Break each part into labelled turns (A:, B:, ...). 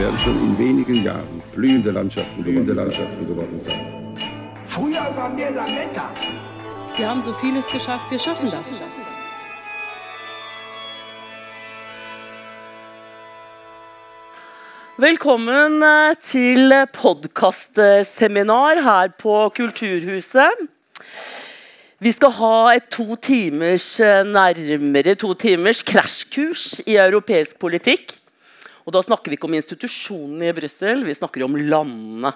A: Werden schon in wenigen Jahren blühende Landschaften, blühende Landschaften geworden sein.
B: Früher waren wir Lametta.
C: Wir haben so vieles geschafft, wir schaffen das.
D: Velkommen eh, til podkastseminar her på Kulturhuset. Vi skal ha et to timers, eh, nærmere to timers krasjkurs i europeisk politikk. Og da snakker vi ikke om institusjonene i Brussel, vi snakker om landene.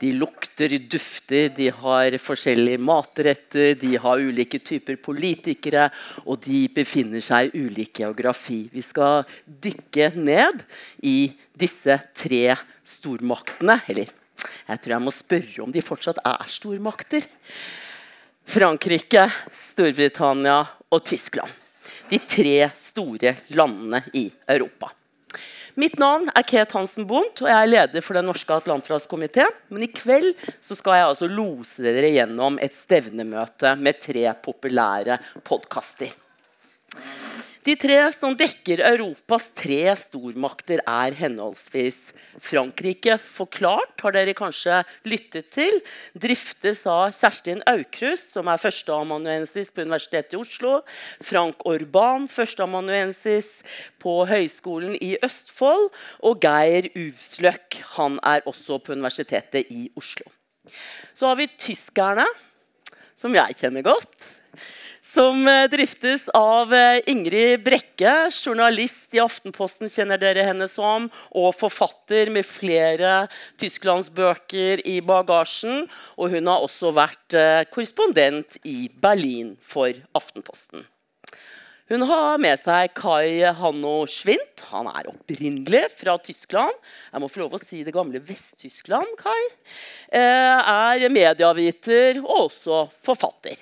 D: De lukter, dufter, de har forskjellige matretter, de har ulike typer politikere, og de befinner seg i ulik geografi. Vi skal dykke ned i disse tre stormaktene. Eller jeg tror jeg må spørre om de fortsatt er stormakter. Frankrike, Storbritannia og Tyskland. De tre store landene i Europa. Mitt navn er Ket Hansen Bondt, og jeg er leder for Den norske atlanterhavskomité. Men i kveld skal jeg altså lose dere gjennom et stevnemøte med tre populære podkaster. De tre som dekker Europas tre stormakter, er henholdsvis Frankrike forklart, har dere kanskje lyttet til. Driftes av Kjerstin Aukrust, som er førsteamanuensis på Universitetet i Oslo. Frank Orban, førsteamanuensis på Høgskolen i Østfold. Og Geir Uvsløk, han er også på Universitetet i Oslo. Så har vi tyskerne, som jeg kjenner godt som eh, driftes av eh, Ingrid Brekke, journalist i Aftenposten, kjenner dere henne som, og forfatter med flere tysklandsbøker i bagasjen. Og hun har også vært eh, korrespondent i Berlin for Aftenposten. Hun har med seg Kai Hanno Schwint. Han er opprinnelig fra Tyskland. Jeg må få lov å si det gamle Vest-Tyskland, Kai. Er medieviter og også forfatter.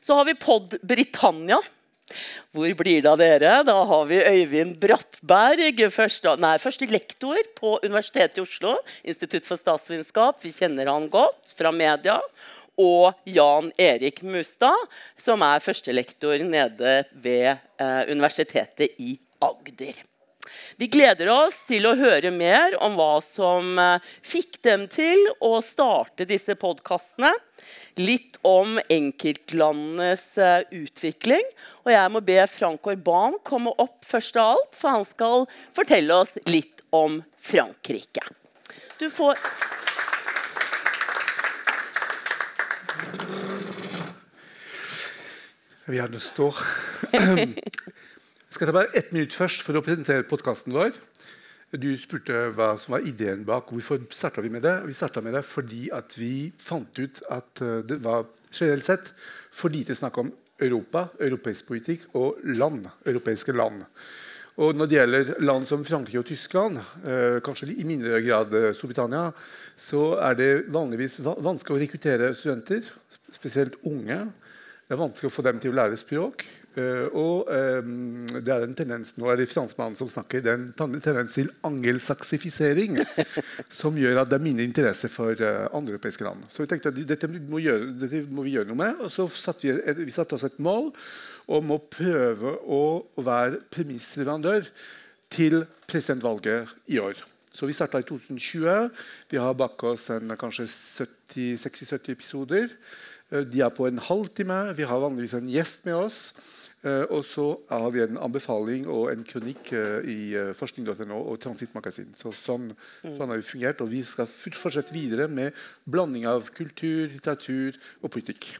D: Så har vi Pod Britannia. Hvor blir det av dere? Da har vi Øyvind Brattberg, første, nei, første lektor på Universitetet i Oslo. Institutt for statsvitenskap. Vi kjenner han godt fra media. Og Jan Erik Mustad, som er førstelektor nede ved eh, Universitetet i Agder. Vi gleder oss til å høre mer om hva som eh, fikk dem til å starte disse podkastene. Litt om enkeltlandenes eh, utvikling. Og jeg må be Frank Orban komme opp først av alt, for han skal fortelle oss litt om Frankrike. Du får
E: Vi vil gjerne stå. Jeg skal ta bare ett minutt først for å presentere podkasten vår. Du spurte hva som var ideen bak. Hvorfor starta vi med det? Vi starta med det fordi vi fant ut at eh, det var generelt sett for lite snakk om Europa, europeisk politikk og land, europeiske land. Og når det gjelder land som Frankrike og Tyskland, eh, kanskje i mindre grad eh, Storbritannia, så er det vanligvis vanskelig å rekruttere studenter, spesielt unge. Det er vanskelig å få dem til å lære språk. Uh, og um, det er en tendens nå er det franskmannen som snakker, det er en tendens til angelsaksifisering som gjør at det er mindre interesse for uh, andre europeiske land. Så vi tenkte at dette må, gjøre, dette må, vi gjøre noe med. Og så satte vi, et, vi satte oss et mål om å prøve å være premissleverandør til presidentvalget i år. Så vi starta i 2020. Vi har bak oss en, kanskje 60-70 episoder. Uh, de er på en halvtime. Vi har vanligvis en gjest med oss. Uh, og så har vi en anbefaling og en kronikk uh, i forskning.no og Transittmagasin. Så sånn, mm. sånn, har vi fungert. Og vi skal fortsette videre med blanding av kultur, litteratur og politikk.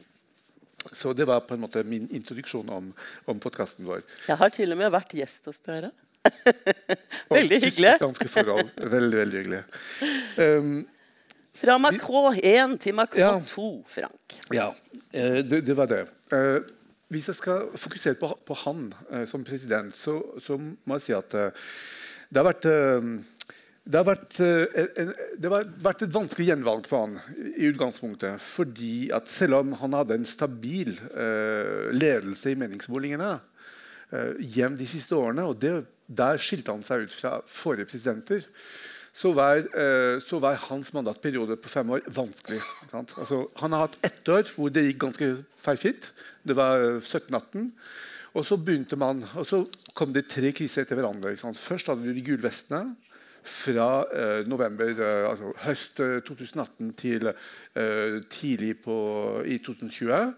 E: Så det var på en måte min introduksjon om, om podkasten vår.
D: Jeg har til og med vært gjest hos dere. veldig hyggelig.
E: Veldig, veldig hyggelig. Um,
D: Fra Macron 1 til Macron 2, Frank.
E: Ja, det, det var det. Uh, hvis jeg skal fokusere på, på han eh, som president, så, så, må jeg si at eh, det har vært eh, Det har vært, eh, en, det har vært et vanskelig gjenvalg for han i utgangspunktet. Fordi at selv om han hadde en stabil eh, ledelse i meningsmålingene eh, de siste årene, og det, der skilte han seg ut fra forrige presidenter, så var, eh, så var hans mandatperiode på fem år vanskelig. Altså, han har hatt ett år hvor det gikk ganske feilfritt. Det var 1718. Og så begynte man, og så kom det tre kriser etter hverandre. Først hadde du de gule vestene fra eh, november, eh, altså høst eh, 2018 til eh, tidlig på, i 2020.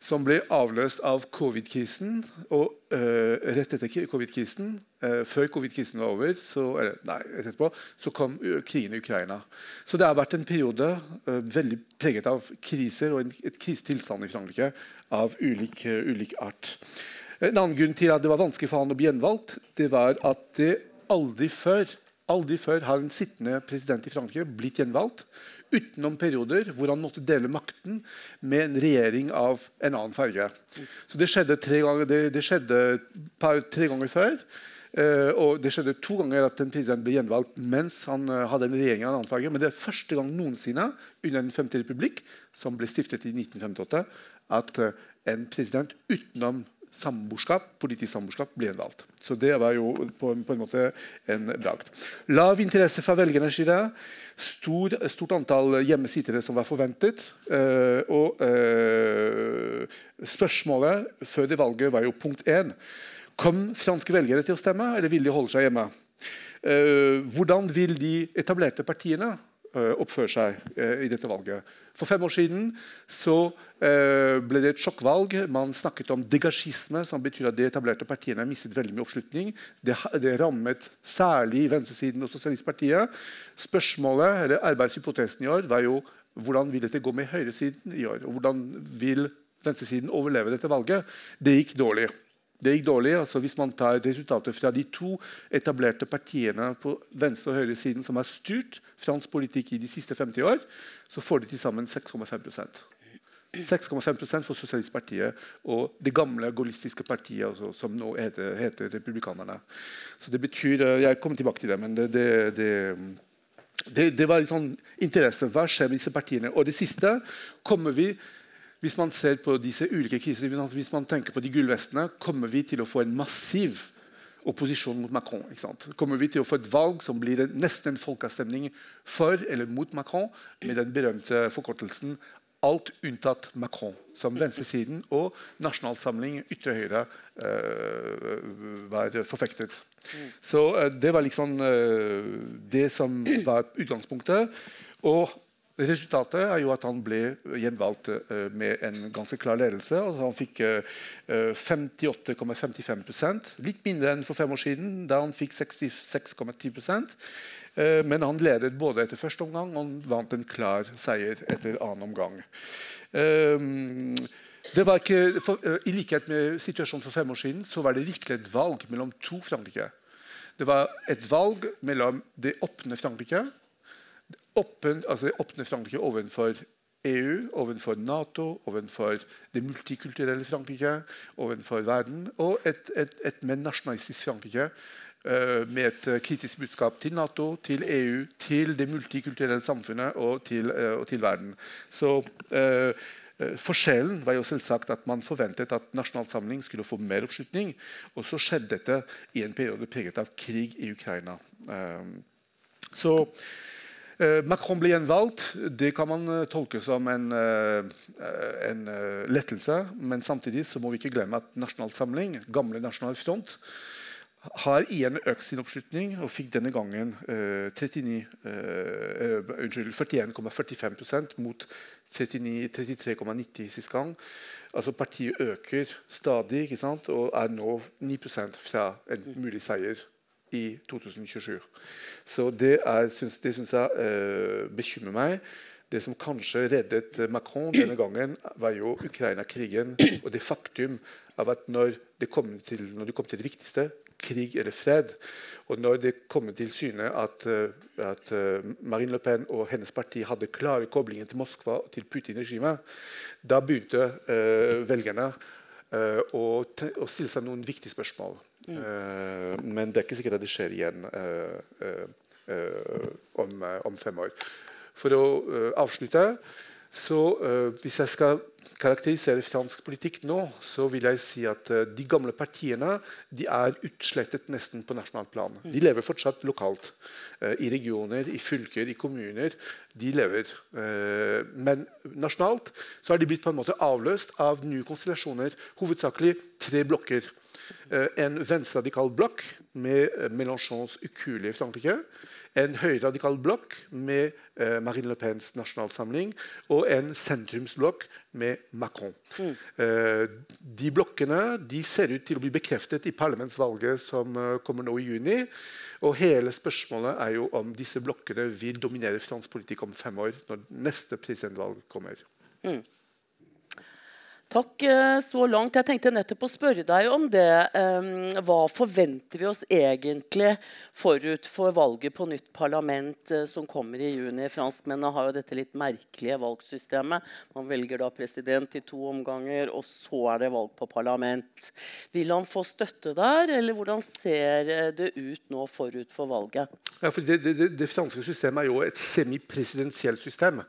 E: Som ble avløst av covid-krisen. Og uh, rett etter covid-krisen, uh, før covid-krisen var over, så, eller, nei, etterpå, så kom krigen i Ukraina. Så det har vært en periode uh, veldig preget av kriser og en et krisetilstand i Frankrike av ulik, ulik art. En annen grunn til at det var vanskelig for han å bli gjenvalgt, det var at det aldri før Aldri før har en sittende president i Frankrike blitt gjenvalgt utenom perioder hvor han måtte dele makten med en regjering av en annen farge. Så Det skjedde tre ganger, det, det skjedde par, tre ganger før. eh, og det skjedde to ganger at en president ble gjenvalgt mens han eh, hadde en regjering av en annen farge. Men det er første gang noensinne under Den femte republikk, som ble stiftet i 1958, at eh, en president utenom samboerskap, politisk samboerskap ble valgt. Så det var jo på, på en måte en bragd. Lav interesse fra velgernes side. Stor, stort antall hjemmesittere som var forventet. Uh, og uh, spørsmålet før det valget var jo punkt én. Kom franske velgere til å stemme, eller vil de holde seg hjemme? Uh, hvordan vil de etablerte partiene oppføre seg i dette valget? For fem år siden så, eh, ble det et sjokkvalg. Man snakket om degasjisme, som betyr at de etablerte partiene har mistet veldig mye oppslutning. Det, det rammet særlig venstresiden og Sosialistpartiet. Spørsmålet, eller Arbeidshypotesen i år var jo hvordan vil dette gå med høyresiden i år? og Hvordan vil venstresiden overleve dette valget? Det gikk dårlig. Det gikk dårlig, altså Hvis man tar resultatet fra de to etablerte partiene på venstre- og høyresiden som har styrt fransk politikk i de siste 50 år, så får de til sammen 6,5% 6,5% for Sosialistpartiet og det gamle gaullistiske partiet, altså, som nå heter, heter Republikanerne. Så det betyr, eh, Jeg kommer tilbake til det, men det, det, det, det, det var litt sånn interesse. Hva skjer med disse partiene? Og det siste kommer vi hvis man ser på disse ulike krisene, hvis man- tenker på de gullvestene, kommer vi til å få en massiv opposisjon mot Macron. Kommer vi til å få et valg som blir nesten en folkeavstemning for eller mot Macron, med den berømte forkortelsen alt unntatt Macron, som venstresiden og Nasjonal Samling, ytre høyre, eh, var forfektet. Så eh, det var liksom eh, det som var utgangspunktet. Og Resultatet er jo at han ble gjenvalgt eh, med en ganske klar ledelse. og han fikk eh, eh, 58,55% litt mindre enn for fem år siden, da han fikk 66,10 eh, Men han ledet både etter første omgang og han vant en klar seier etter annen omgang. Eh, det var ikke, for, eh, I likhet med situasjonen for fem år siden så var det virkelig et valg mellom to Frankrike. Det var et valg mellom det åpne Frankrike altså åpne Frankrike overfor EU, overfor Nato, overfor det multikulturelle Frankrike, overfor verden, og et, et, et mer nasjonalistisk Frankrike eh, med et eh, kritisk budskap til Nato, til EU, til det multikulturelle samfunnet og til, eh, og til verden. Så eh, Forskjellen var jo selvsagt at man forventet at Nasjonal Samling skulle få mer oppslutning. Og så skjedde dette i en periode preget av krig i Ukraina. Så Macron ble gjenvalgt. Det kan man eh, tolke som en, eh, en eh, lettelse. Men samtidig så må vi ikke glemme at Nasjonal Samling, gamle Nasjonal Front, har igjen økt sin oppslutning og fikk denne gangen eh, 39, eh, eh, unnskyld, 41,45 mot 33,90 sist gang. Altså Partiet øker stadig og er nå 9% fra en mulig seier i 2027. Så det, er, syns, jeg eh, bekymrer meg. Det som kanskje reddet Macron denne gangen, var jo Ukraina-krigen og det faktum av at når det kom til, når det, kom til det viktigste, krig eller fred, og når det kom til syne at, eh, at eh, Marine Le Pen og hennes parti hadde klare koblinger til Moskva og til Putin-regimet, da begynte eh, velgerne eh, og, å stille seg noen viktige spørsmål. Eh, men det er ikke sikkert at det skjer igjen eh, om, um fem år. For å avslutte så Hvis jeg skal karakterisere fransk politikk nå, så vil jeg si at de gamle partiene de er utslettet nesten på nasjonalt plan. De mm. lever fortsatt lokalt. I regioner, i fylker, i kommuner. De lever. Men nasjonalt så har de blitt på en måte avløst av nye konstellasjoner. Hovedsakelig tre blokker. En venstreradikal blokk med Mélenchons ukuelige Frankrike en høyreradikal blokk med eh, Marine Le Pens nasjonalsamling og en sentrumsblokk med Macron. Mm. Eh, de blokkene de ser ut til å bli bekreftet i parlamentsvalget som kommer nå i juni. Og hele spørsmålet er jo om disse blokkene vil dominere fransk politikk om fem år, når neste presidentvalg kommer. Mm.
D: Takk eh, så langt. Jeg tenkte nettopp å spørre deg om det. Hva forventer vi oss egentlig forut for valget på nytt parlament eh, som kommer i juni? Franskmennene har jo dette litt merkelige valgsystemet. Man velger da president i to omganger, og så er det valg på parlament. Vil han få støtte der, eller hvordan ser eh, det ut nå forut for valget?
E: Ja, for det, det, det franske systemet er jo et semipresidensielt system.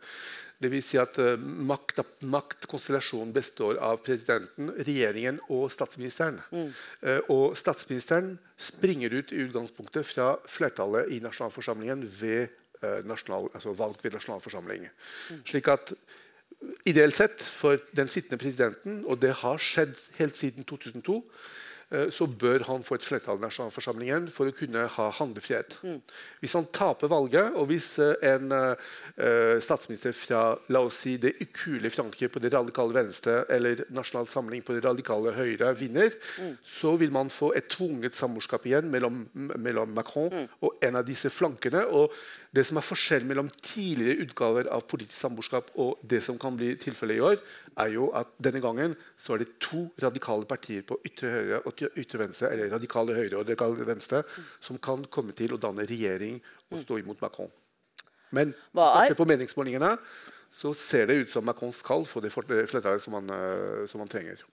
E: Dvs. Si at uh, makt, maktkonstellasjonen består av presidenten, regjeringen og statsministeren. Mm. Uh, og statsministeren springer ut i utgangspunktet fra flertallet i nasjonalforsamlingen ved uh, nasjonal, altså valg ved nasjonalforsamling. Mm. Slik at ideelt sett for den sittende presidenten, og det har skjedd helt siden 2002 Eh, så bør han få et flertall i nasjonalforsamlingen for å kunne ha handlefrihet. Mm. Hvis han taper valget, og hvis eh, en uh, statsminister fra la oss si, det ukule Frankrike på det radikale venstre eller Nasjonal Samling på det radikale høyre vinner, mm. så vil man få et tvunget samboerskap igjen mellom, mellom Macron mm. og en av disse flankene. og det som er forskjellen mellom tidligere utgaver av politisk samboerskap og det som kan bli tilfellet i år, er jo at denne gangen så er det to radikale partier på ytre høyre og ytre venstre, eller radikale høyre og radikale venstre, som kan komme til å danne regjering og stå imot Macron. Men se på meningsmålingene så ser det ut som Macron skal få det flertallet som, eh, som han trenger.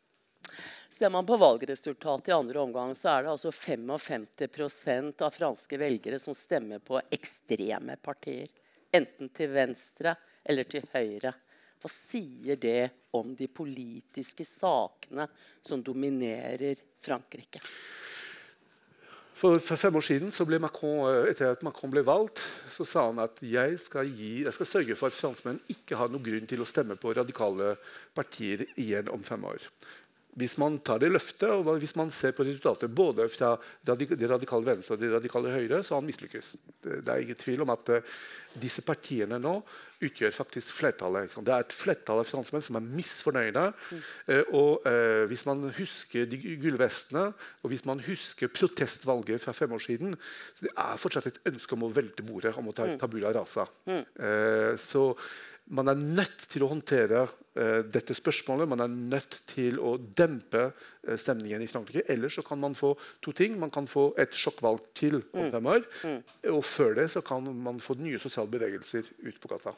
D: Ser man på valgresultatet i andre omgang, så er det altså 55% av franske velgere som stemmer på ekstreme partier. Enten til venstre eller til høyre. Hva sier det om de politiske sakene som dominerer Frankrike?
E: For, for, fem år siden Macron, eh, etter at Macron ble valgt, så sa han at jeg skal, gi, jeg skal sørge for at franskmenn ikke har noen grunn til å stemme på radikale partier igjen om fem år hvis man tar det løftet, og hvis man ser på resultatet både fra det radikale venstre og det radikale høyre, så har han mislykkes. Det, er ingen tvil om at uh, disse partiene nå utgjør faktisk flertallet. Liksom. Det er et flertall av franskmenn som er misfornøyde. Mm. Uh, og uh, hvis man husker de gullvestene, og hvis man husker protestvalget fra fem år siden, så det er fortsatt et ønske om å velte bordet, om å ta mm. tabula rasa. Mm. så man er nødt til å håndtere eh, dette spørsmålet. Man er nødt til å dempe eh, stemningen i Frankrike. Ellers så kan man få to ting. Man kan få et sjokkvalg til om fem år. Og før det så kan man få nye sosiale bevegelser ut på gata.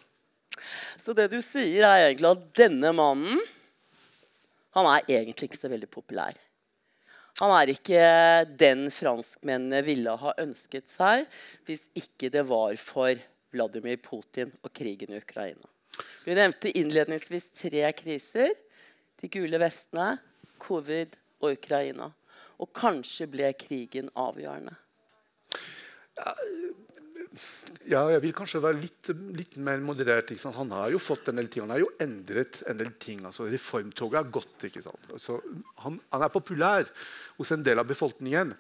D: Så det du sier, er egentlig at denne mannen han er egentlig ikke så veldig populær. Han er ikke den franskmennene ville ha ønsket seg hvis ikke det var for Vladimir Putin og krigen i Ukraina. Du nevnte innledningsvis tre kriser. De gule vestene, covid og Ukraina. Og kanskje ble krigen avgjørende.
E: Ja, jeg vil kanskje være litt, litt mer moderert. Han har jo fått en del ting. Han har jo endret en del ting. Altså, reformtoget er godt. Altså, han, han, er populær hos en del av befolkningen.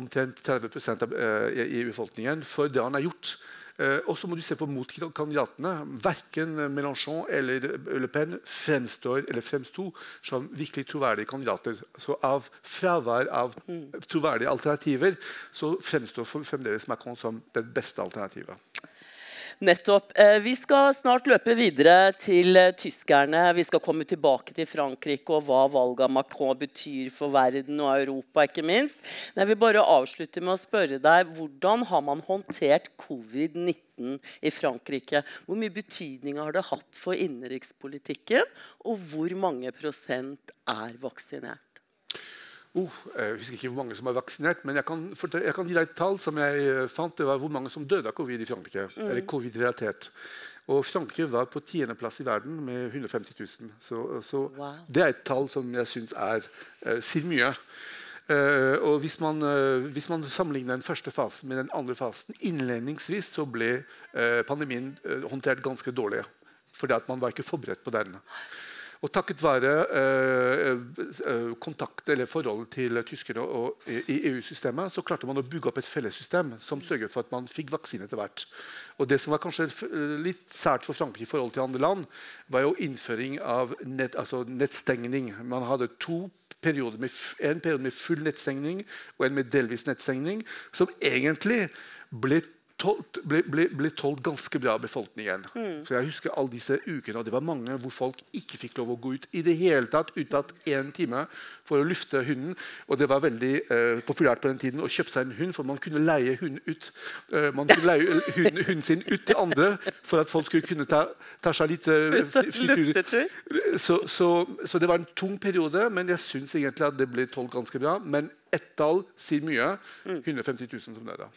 E: Omtrent 30 av, eh, i befolkningen for det han har gjort. Eh, og så må du se på motkandidatene. Verken Mélenchon eller Le Pen fremstår eller fremsto som virkelig troverdige kandidater. Så av fravær av troverdige alternativer så fremstår fremdeles Macron som det beste alternativet.
D: Nettopp. Eh, vi skal snart løpe videre til eh, tyskerne. Vi skal komme tilbake til Frankrike og hva valget av Macron betyr for verden og Europa. ikke minst. Men jeg vil bare avslutte med å spørre deg, Hvordan har man håndtert covid-19 i Frankrike? Hvor mye betydning har det hatt for innenrikspolitikken? Og hvor mange prosent er vaksinert?
E: Oh, jeg husker ikke hvor mange som er vaksinert, men jeg kan, jeg kan gi deg et tall som jeg eh, fant. Det var hvor mange som døde av covid i Frankrike. eller covid-relatert. Og Frankrike var på tiendeplass i verden med 150 000. Så, så
D: Wow.
E: det er et tall som jeg syns er, eh, sier mye. Eh, og hvis man, eh, hvis man sammenligner den første fasen med den andre fasen Innledningsvis så ble pandemien håndtert ganske dårlig. Fordi at man var ikke forberedt på den. Og takket være eh, eh, kontakt eller forholdet til tyskerne og, i EU-systemet, så klarte man å bygge opp et fellessystem som sørget for at man fikk vaksine etter hvert. Og det som var kanskje litt sært for Frankrike i forhold til andre land, var jo innføring av nett, altså nettstengning. Man hadde to perioder med, en periode med full nettstengning og en med delvis nettstengning, som egentlig ble ble, ble, ble tolkt ganske bra av befolkningen. Så jeg husker alle disse ukene, og det var mange hvor folk ikke fikk lov å gå ut i det hele tatt unntatt én time for å lufte hunden. Og det var veldig eh, populært på den tiden å kjøpe seg en hund, for man kunne leie hunden ut. Eh, man kunne leie hunden, hunden sin ut til andre for at folk skulle kunne ta, ta seg litt eh.
D: Luftetur.
E: Så, så, så det var en tung periode, men jeg syns egentlig at det ble tålt ganske bra. Men ett tall sier mye. 150 000 som døde.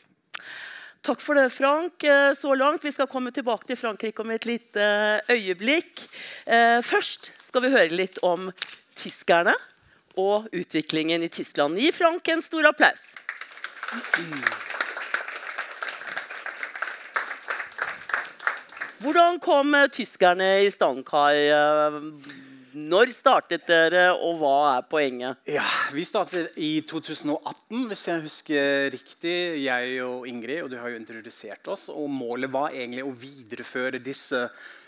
D: Takk for det, Frank, eh, så langt. Vi skal komme tilbake til Frankrike om et lite eh, øyeblikk. Eh, Først skal vi høre litt om tyskerne og utviklingen i Tyskland. Gi Frank en stor applaus. Hvordan kom tyskerne i stand, Kai? Når startet dere, og hva er poenget?
F: Ja, Vi startet i 2018, hvis jeg husker riktig. Jeg og Ingrid, og du har jo introdusert oss. Og målet var egentlig å videreføre disse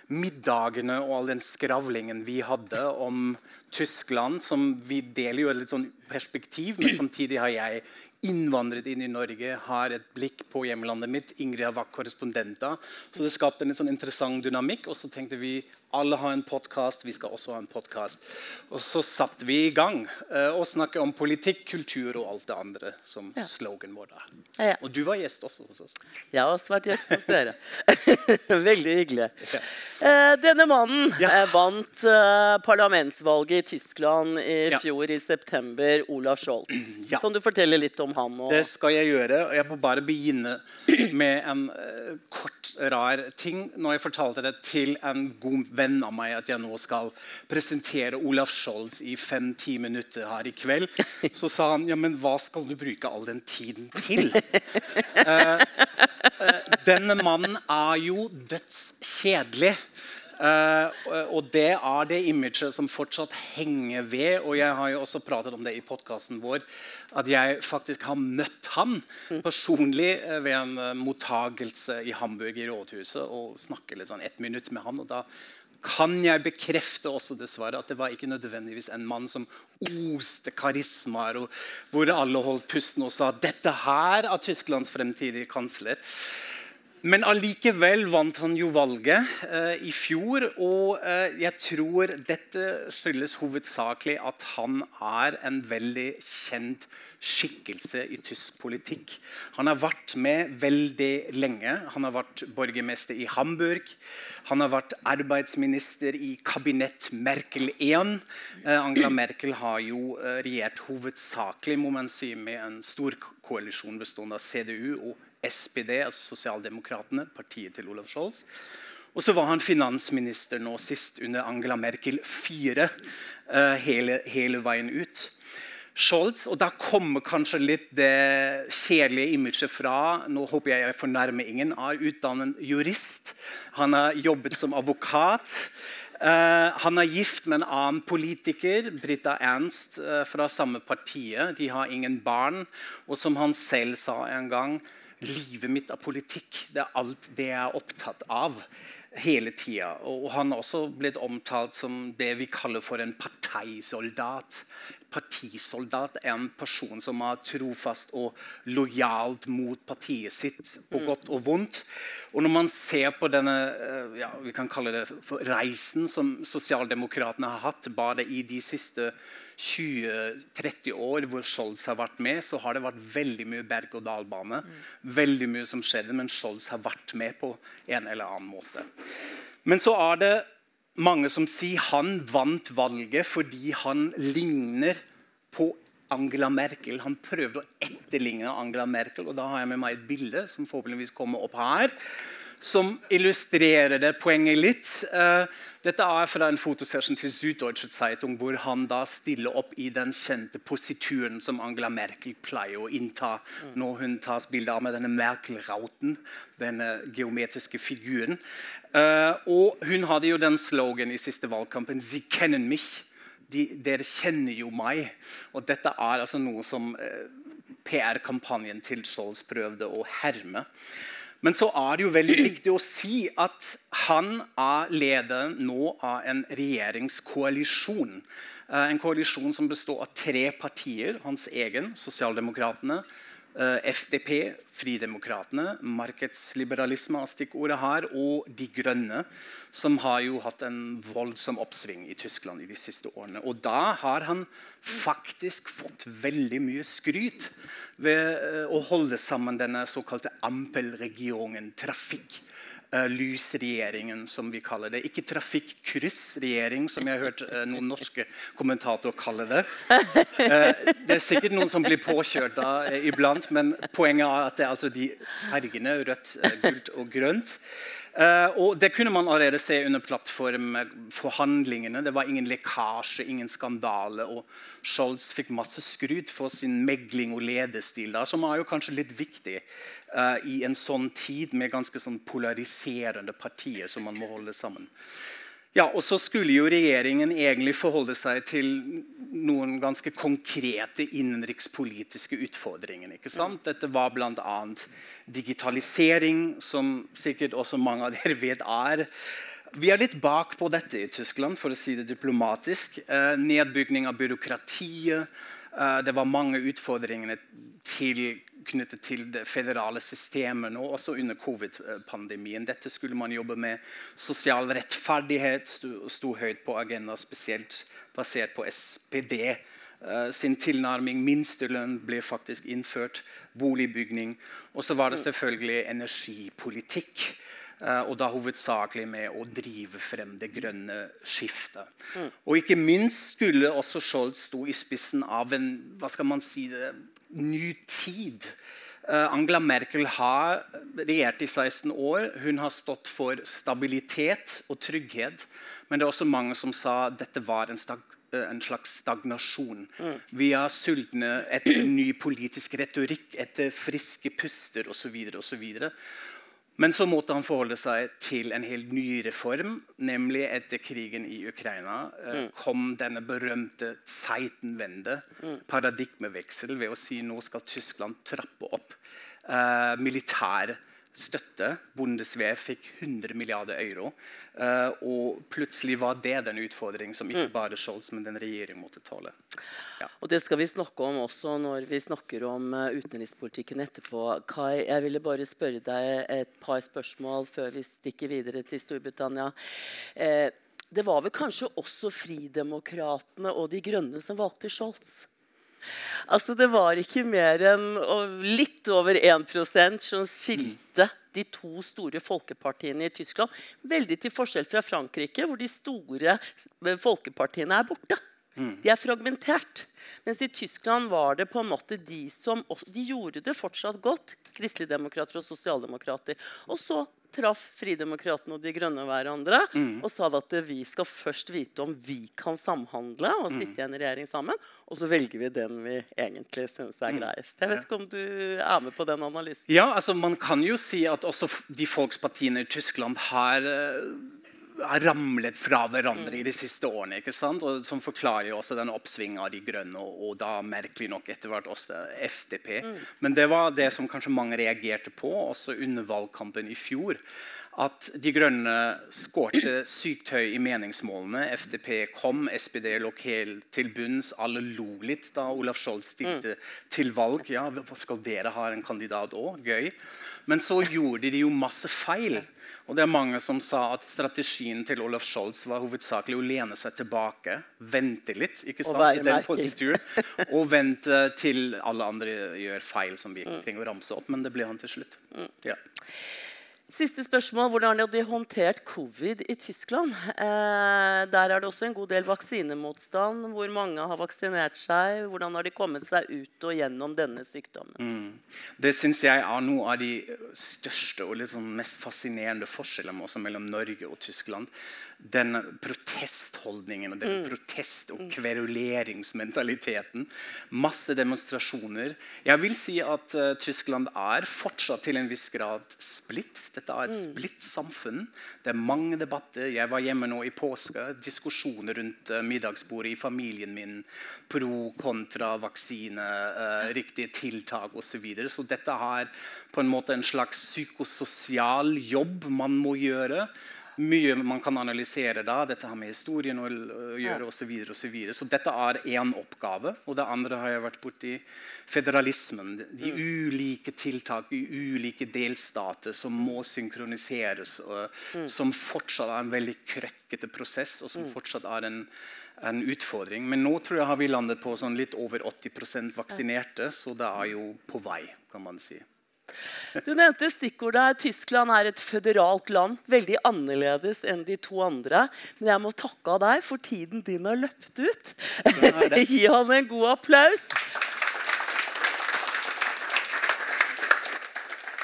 F: middagene og all den skravlingen vi hadde om Tyskland. som Vi deler jo et litt sånn perspektiv, men samtidig har jeg innvandret inn i Norge, har et blikk på hjemlandet mitt. Ingrid har vært korrespondenter. Så det skapte en litt sånn interessant dynamikk. Og så tenkte vi alle har en podkast, vi skal også ha en podkast. Og så satte vi i gang eh, og snakket om politikk, kultur og alt det andre som
D: Ja.
F: slogan vår da.
D: Ja.
F: Og du var gjest også hos oss.
D: Jeg har også vært gjest hos dere. Veldig hyggelig. Eh, denne mannen
F: Ja.
D: eh, vant parlamentsvalget i Tyskland i
F: Ja.
D: fjor i september. Olaf Scholz.
F: Ja.
D: Kan du fortelle litt om han? Og...
F: Det skal jeg gjøre. Jeg må bare begynne med en kort, rar ting. Når jeg fortalte det til en god venn av meg at jeg nå skal presentere Olaf Scholz i fem-ti minutter her i kveld, så sa han ja, men hva skal du bruke all den tiden til? uh, uh, denne mannen er jo dødskjedelig. Eh, og det er det imaget som fortsatt henger ved. Og jeg har jo også pratet om det i podkasten vår, at jeg faktisk har møtt han personlig eh, ved en uh, mottagelse i Hamburg i rådhuset og snakker litt sånn ett minutt med han. og da kan jeg bekrefte også dessverre at det var ikke nødvendigvis en mann som oste karismaer, og hvor alle holdt pusten og sa dette her er Tysklands fremtidige kansler. Men allikevel vant han jo valget eh, i fjor. Og eh, jeg tror dette skyldes hovedsakelig at han er en veldig kjent skikkelse i tysk politikk. Han har vært med veldig lenge. Han har vært borgermester i Hamburg. Han har vært arbeidsminister i kabinett Merkel 1. Eh, Angela Merkel har jo eh, regjert hovedsakelig må man si, med en stor koalisjon bestående av CDU og SPD, altså Sosialdemokratene, partiet til Olaf Scholz. Og så var han finansminister nå sist under Angela Merkel 4 uh, hele, hele veien ut. Scholz, og Da kommer kanskje litt det kjedelige imaget fra. Nå håper jeg jeg fornærmer ingen. Er utdannet jurist. Han har jobbet som advokat. Uh, han er gift med en annen politiker, Britta Ernst, uh, fra samme partiet. De har ingen barn. Og som han selv sa en gang Livet mitt av politikk. Det er alt det jeg er opptatt av hele tida. Og han har også blitt omtalt som det vi kaller for en partisoldat. Partisoldat er en person som er trofast og lojalt mot partiet sitt, på godt og vondt. Og når man ser på denne eh, ja, vi kan kalle det reisen som sosialdemokratene har hatt bare i de siste 20-30 år hvor Scholz har vært med, så har det vært veldig mye berg-og-dal-bane. Veldig mye som skjedde, men Scholz har vært med på en eller annen måte. Men så er det mange som sier han vant valget fordi han ligner på Angela Merkel. Han prøvde å etterligne Angela Merkel, og da har jeg med meg et bilde som forhåpentligvis kommer opp her som illustrerer det poenget litt. Uh, dette er fra en fotosession til Süddeutsche Zeitung, hvor han da stiller opp i den kjente posituren som Angela Merkel pleier å innta når hun tas bilde av med denne Merkel-rauten, denne geometriske figuren. Uh, og hun hadde jo den slogan i siste valgkampen 'Sie kennen mich'. De, dere kjenner jo meg. Og dette er altså noe som eh, PR-kampanjen til Scholz prøvde å herme. Men så er det jo veldig viktig å si at han er leder nå av en regjeringskoalisjon. Eh, en koalisjon som består av tre partier. Hans egen, Sosialdemokratene. Eh, FDP, Fridemokratene, markedsliberalisme av stikkordet her, og De Grønne, som har jo hatt en voldsom oppsving i Tyskland i de siste årene. Og da har han faktisk fått veldig mye skryt ved eh, å holde sammen denne såkalte Ampel-regionen, trafikk lysregjeringen, som vi kaller det. Ikke trafikkryssregjering, som jeg har hørt uh, noen norske kommentatorer kalle det. Uh, det er sikkert noen som blir påkjørt da iblant, men poenget er at det er altså de fargene rødt, gult og grønt. Uh, og Det kunne man allerede se under plattformforhandlingene. Det var ingen lekkasje, ingen skandale. og Scholz fikk masse skryt for sin megling og ledestil, da, som er jo kanskje litt viktig uh, i en sånn tid med ganske sånn polariserende partier som man må holde sammen. Ja, og så skulle jo regjeringen egentlig forholde seg til noen ganske konkrete innenrikspolitiske utfordringer. ikke sant? Dette var bl.a. digitalisering, som sikkert også mange av dere vet er. Vi er litt bak på dette i Tyskland, for å si det diplomatisk. Eh, nedbygging av byråkratiet. Eh, det var mange utfordringer til knyttet til det federale systemet nå, også under covid-pandemien. Dette skulle man jobbe med. Sosial rettferdighet sto, høyt på agenda, spesielt basert på SPD. Eh, sin tilnærming. Minstelønn ble faktisk innført. Boligbygning. Og så var det selvfølgelig energipolitikk. Uh, og da hovedsakelig med å drive frem det grønne skiftet. Mm. Og ikke minst skulle også Scholz stå i spissen av en hva skal man si det, ny tid. Uh, Angela Merkel har regjert i 16 år. Hun har stått for stabilitet og trygghet. Men det er også mange som sa dette var en, stag, uh, en slags stagnasjon. Mm. Vi er sultne etter ny politisk retorikk, etter friske puster osv. Men så måtte han forholde seg til en helt ny reform. Nemlig etter krigen i Ukraina eh, mm. kom denne berømte Zeitenwende, mm. paradigmeveksel, ved å si nå skal Tyskland trappe opp eh, militær støtte. Bundeswehr fikk 100 milliarder euro. Uh, og plutselig var det den utfordringen som ikke mm. bare Scholz, men den regjeringen måtte tåle.
D: Ja. Og Det skal vi snakke om også når vi snakker om uh, utenrikspolitikken etterpå. Kai, jeg ville bare spørre deg et par spørsmål før vi stikker videre til Storbritannia. Eh, det var vel kanskje også Fridemokratene og De Grønne som valgte Scholz? Altså, det var ikke mer enn litt over 1% som skilte de to store folkepartiene i Tyskland. Veldig til forskjell fra Frankrike, hvor de store folkepartiene er borte. De er fragmentert. Mens i Tyskland var det på en måte de som De gjorde det fortsatt godt, kristeligdemokrater og sosialdemokrater. Og så traff Fridemokratene og De Grønne hverandre mm. og sa at vi skal først vite om vi kan samhandle og sitte mm. i en regjering sammen. Og så velger vi den vi egentlig syns er mm. greiest. Jeg vet ikke om du er med på den analysen?
F: Ja, altså Man kan jo si at også de folkspartiene i Tyskland har uh, har ramlet fra hverandre i de siste årene. ikke sant? Og Som forklarer jo også den oppsvinget av De grønne, og, og, da merkelig nok etter hvert også FDP. Mm. Men det var det som kanskje mange reagerte på også under valgkampen i fjor at De Grønne skårte sykt høy i meningsmålene. FDP kom, SPD lå helt til bunns. Alle lo litt da Olaf Scholz stilte mm. til valg. Ja, hva skal dere ha en kandidat òg? Gøy. Men så gjorde de jo masse feil. Og det er mange som sa at strategien til Olaf Scholz var hovedsakelig å lene seg tilbake, vente litt ikke sant, i den posituren, og vente til alle andre gjør feil som vi mm. trenger å ramse opp. Men det ble han til slutt. Mm. Ja.
D: Siste spørsmål. Hvordan har de håndtert covid i Tyskland? Eh, der er det også en god del vaksinemotstand. Hvor mange har vaksinert seg? Hvordan har de kommet seg ut og gjennom denne sykdommen?
F: Det syns jeg er noe av de største og sånn mest fascinerende forskjellene mellom Norge og Tyskland. Den protestholdningen og den protest- og kveruleringsmentaliteten. Masse demonstrasjoner. Jeg vil si at uh, Tyskland er fortsatt til en viss grad splitt. Dette er et splitt samfunn. Det er mange debatter. Jeg var hjemme nå i påske. Diskusjoner rundt uh, middagsbordet i familien min. Pro, kontra vaksine, uh, riktige tiltak osv. Så, videre. så dette er på en måte en slags psykososial jobb man må gjøre. Mye man kan analysere da. Dette har med historien å gjøre osv. Så, videre, og så, videre. så dette er én oppgave. Og det andre har jeg vært borti federalismen. De ulike tiltak i ulike delstater som må synkroniseres. Og, Som fortsatt er en veldig krøkkete prosess, og som fortsatt er en en utfordring. Men nå tror jeg har vi landet på sånn litt over 80% vaksinerte, så det er jo på vei, kan man si.
D: Du nevnte stikkordet her. Tyskland er et føderalt land. Veldig annerledes enn de to andre. Men jeg må takke av deg, for tiden din har løpt ut. Gi ham en god applaus.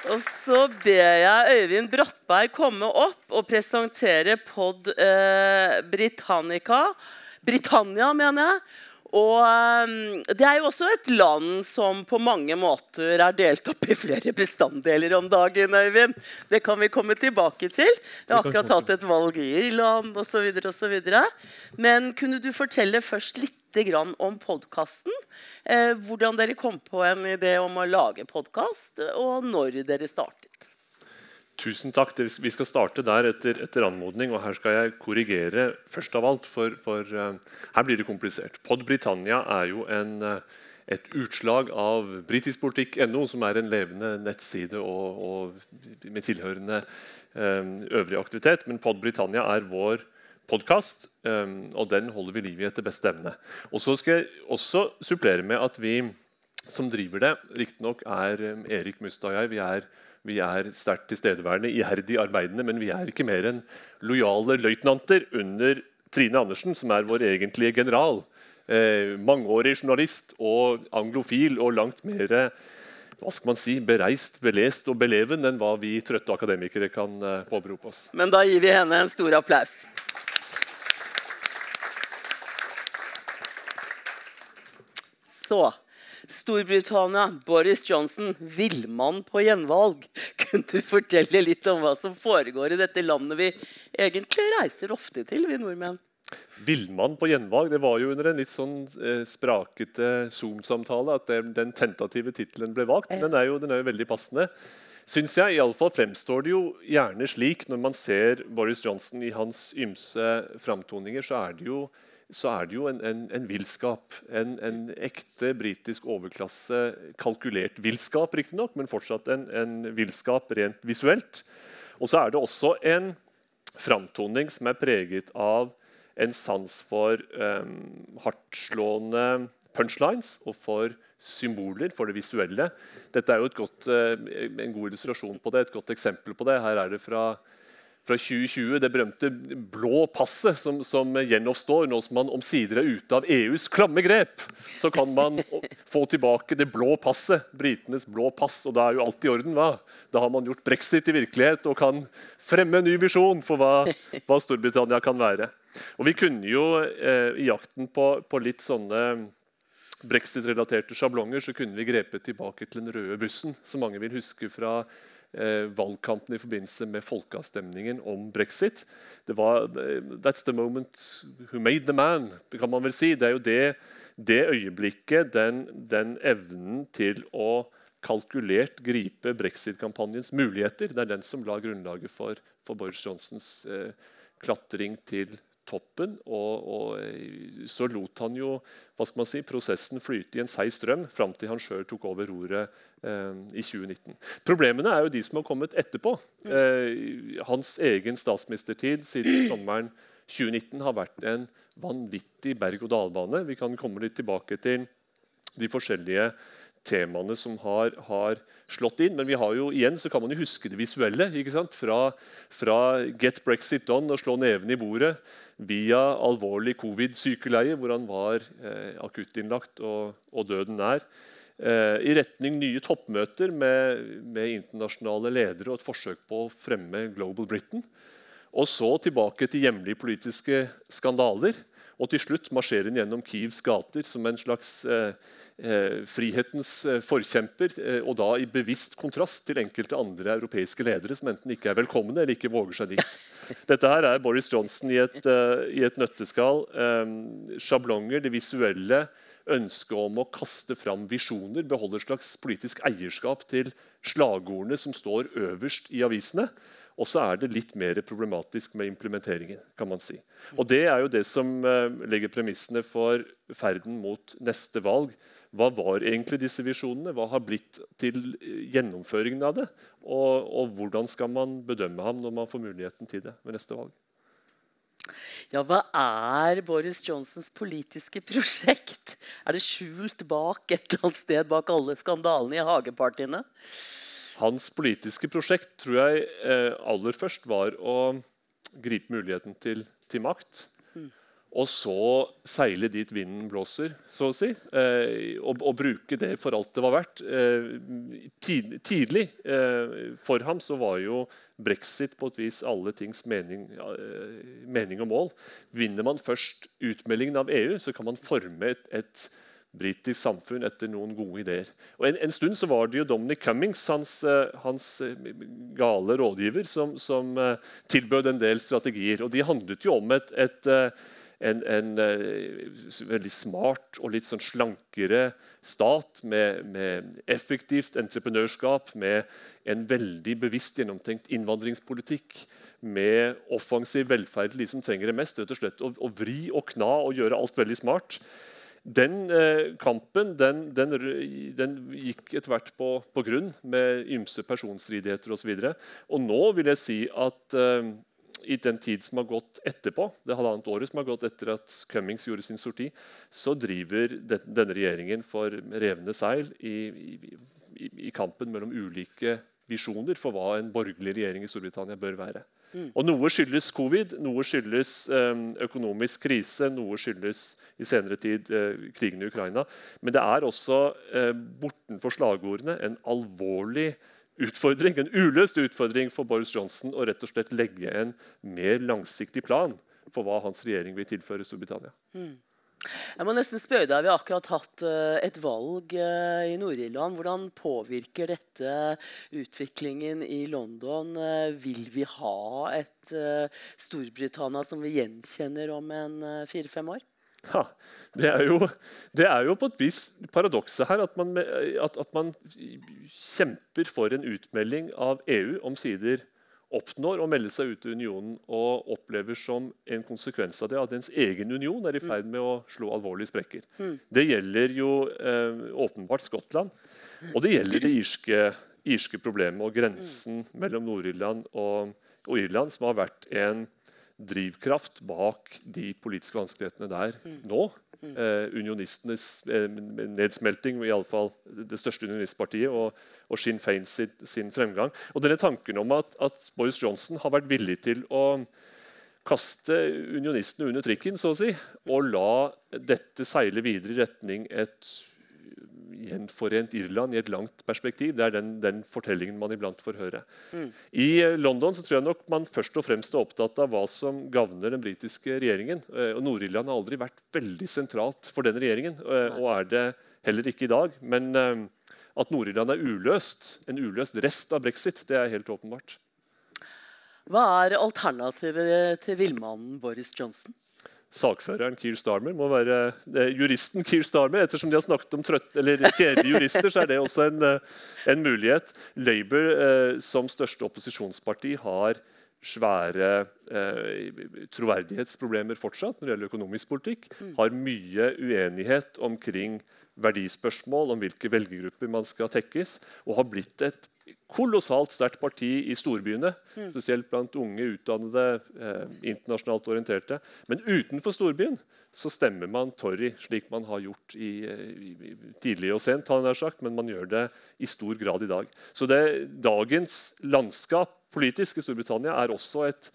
D: Og så ber jeg Øyvind Brattberg komme opp og presentere Pod eh, Britannica. Britannia, mener jeg. Og eh, Det er jo også et land som på mange måter er delt opp i flere bestanddeler om dagen. Øyvind. Det kan vi komme tilbake til. Det har akkurat hatt et valg i Irland osv. Men kunne du fortelle først litt om podkasten? Eh, hvordan dere kom på en idé om å lage podkast, og når dere startet?
G: Tusen takk. Vi skal starte der etter, etter anmodning. og Her skal jeg korrigere først av alt, for, for uh, her blir det komplisert. Pod Britannia er jo en, eh, et utslag av britiskpolitikk.no, som er en levende nettside og, og med tilhørende um, øvrig aktivitet. Men Pod Britannia er vår podkast, og den holder vi liv i etter beste evne. Og så skal jeg også supplere med at vi som driver det, riktignok er eh, Erik Mustad og jeg. Vi er, vi er sterkt tilstedeværende, iherdig arbeidende, men vi er ikke mer enn lojale løytnanter under Trine Andersen, som er vår egentlige general. Eh, mangeårig journalist og anglofil og langt mer hva skal man si, bereist, belest og beleven enn hva vi trøtte akademikere kan eh, påberope oss.
D: Men da gir vi henne en stor applaus. Så Storbritannia, Boris Johnson, villmann på gjenvalg. Kunne du fortelle litt om hva som foregår i dette landet vi egentlig reiser ofte til, vi nordmenn?
G: Villmann på gjenvalg det var jo under en litt sånn eh, sprakete Zoom-samtale at det, den tentative tittelen ble valgt. Men den er jo, den er jo veldig passende. Synes jeg. Iallfall fremstår det jo gjerne slik når man ser Boris Johnson i hans ymse framtoninger, så er det jo, så er det jo en, en, en villskap. En, en ekte britisk overklasse, kalkulert villskap riktignok, men fortsatt en, en villskap rent visuelt. Og så er det også en framtoning som er preget av en sans for um, hardtslående punchlines og for symboler, for det visuelle. Dette er jo godt, eh, en god illustrasjon på det, et godt eksempel på det. Her er det fra, fra 2020, det berømte blå passet som, som gjenoppstår nå som man omsider er ute av EUs klamme grep. Så kan man få tilbake det blå passet, britenes blå pass, og da er jo alt i orden. hva? Da har man gjort brexit i virkelighet og kan fremme en ny visjon for hva, hva Storbritannia kan være. Og Vi kunne jo eh, i jakten på, på litt sånne brexit-relaterte sjablonger så kunne vi grepet tilbake til den røde bussen, som mange vil huske fra valgkampen i forbindelse med folkeavstemningen om brexit. Det var, eh, That's the moment who made the man, kan man vel si. Det er jo det, det øyeblikket, den, den evnen til å kalkulert gripe brexit-kampanjens muligheter. Det er den som la grunnlaget for, for Boris Johnsons eh, klatring til toppen. Og, og eh, så lot han jo hva skal man si, prosessen flyte i en seig strøm fram til han sjøl tok over roret eh, i 2019. Problemene er jo de som har kommet etterpå. Eh, hans egen statsministertid siden sommeren 2019 har vært en vanvittig berg-og-dal-bane. Vi kan komme litt tilbake til de forskjellige temaene som har, har, slått inn. Men vi har jo, igjen så kan man jo huske det visuelle. ikke sant? Fra, fra get brexit done og slå neven i bordet via alvorlig covid-sykeleie, hvor han var eh, akuttinnlagt og, og døden nær. Eh, I retning nye toppmøter med, med, internasjonale ledere og et forsøk på å fremme Global Britain. Og så tilbake til hjemlige politiske skandaler. Og til slutt marsjerer han gjennom Kyivs gater som en slags eh, eh, frihetens eh, forkjemper. Eh, og da i bevisst kontrast til enkelte andre europeiske ledere som enten ikke er velkomne eller ikke våger seg dit. Dette her er Boris Johnson i et, i et nøtteskall. Sjablonger, det visuelle, ønsket om å kaste fram visjoner, beholde et slags politisk eierskap til slagordene som står øverst i avisene. Og så er det litt mer problematisk med implementeringen. kan man si. Og Det er jo det som uh, legger premissene for ferden mot neste valg. Hva var egentlig disse visjonene? Hva har blitt til gjennomføringen av det? Og, og hvordan skal man bedømme ham når man får muligheten til det ved neste valg?
D: Ja, hva er Boris Johnsons politiske prosjekt? Er det skjult bak et eller annet sted bak alle skandalene i hagepartiene?
G: Hans politiske prosjekt tror jeg eh, aller først var å gripe muligheten til, til makt. Mm. Og så seile dit vinden blåser, så å si. Eh, og, og, bruke det for alt det var verdt. Eh, tid, tidlig eh, for ham så var jo brexit på et vis alle tings mening, eh, mening og mål. Vinner man først utmeldingen av EU, så kan man forme et, et britisk samfunn etter noen gode ideer. Og en, en, stund så var det jo Dominic Cummings, hans, eh, hans eh, gale rådgiver, som, som uh, tilbød en del strategier. Og de handlet jo om et, et en, en veldig smart og litt sånn slankere stat med, med, effektivt entreprenørskap, med en veldig bevisst gjennomtenkt innvandringspolitikk, med offensiv velferd de som trenger det mest. rett og slett, å vri og kna og gjøre alt veldig smart. Den eh, kampen den, den, den, gikk etter hvert på, på, grunn, med ymse personstridigheter osv. Og, så og nå vil jeg si at eh, i den tid som har gått etterpå, det halvannet året som har gått etter at Cummings gjorde sin sorti, så driver den, denne regjeringen for revne seil i, i, i kampen mellom ulike visjoner for hva en borgerlig regjering i Storbritannia bør være. Mm. Og Noe skyldes covid, noe skyldes um, økonomisk krise, noe skyldes i senere tid uh, krigen i Ukraina. Men det er også uh, bortenfor slagordene en alvorlig utfordring, en uløst utfordring for Boris Johnson å rett og slett legge en mer langsiktig plan for hva hans regjering vil tilføre Storbritannia. Mm.
D: Jeg må nesten spørre deg, Vi har akkurat hatt uh, et valg uh, i Nord-Irland. Hvordan påvirker dette utviklingen i London? Uh, vil vi ha et Storbritannia som vi gjenkjenner om en fire-fem år?
G: Ja, det er, jo, det er, jo, på et vis paradokset her at man, at, at man kjemper for en utmelding av EU omsider oppnår å melde seg ut av unionen og opplever som en konsekvens av det at ens egen union er i ferd med å slå alvorlige sprekker. Mm. Det gjelder jo eh, åpenbart Skottland, og det gjelder det irske, irske problemet og grensen mellom Nord-Irland og, og, Irland, som har vært en drivkraft bak de politiske vanskelighetene der mm. nå. Eh, unionistenes eh, nedsmelting, iallfall det største unionistpartiet, og, og Sinn Fein sin, sin, fremgang. Og denne tanken om at, at, Boris Johnson har vært villig til å kaste unionistene under trikken så å si, og la dette seile videre i retning et gjenforent Irland i et langt perspektiv. Det er den, den fortellingen man iblant får høre. Mm. I eh, London så tror jeg nok man først og fremst er opptatt av hva som gagner den britiske regjeringen. Eh, og Nord-Irland har aldri vært veldig sentralt for den regjeringen, eh, og er det heller ikke i dag. Men at Nord-Irland er uløst, en uløst rest av brexit, det er helt åpenbart.
D: Hva er alternativet til villmannen Boris Johnson?
G: Sakføreren Keir Starmer må være eh, juristen Keir Starmer. Ettersom de har snakket om trøtt, eller kjedelige jurister, så er det også en, eh, en mulighet. Labour eh, som største opposisjonsparti har svære eh, troverdighetsproblemer fortsatt når det gjelder økonomisk politikk. Mm. Har mye uenighet omkring verdispørsmål, om hvilke velgergrupper man skal tekkes. Og har blitt et kolossalt sterkt parti i storbyene. Spesielt blant unge, utdannede, eh, internasjonalt orienterte. Men utenfor storbyen så stemmer man Torry, slik man har gjort i, eh, i, tidlig og sent. har sagt, Men man gjør det i stor grad i dag. Så det, dagens landskap politisk i Storbritannia er også et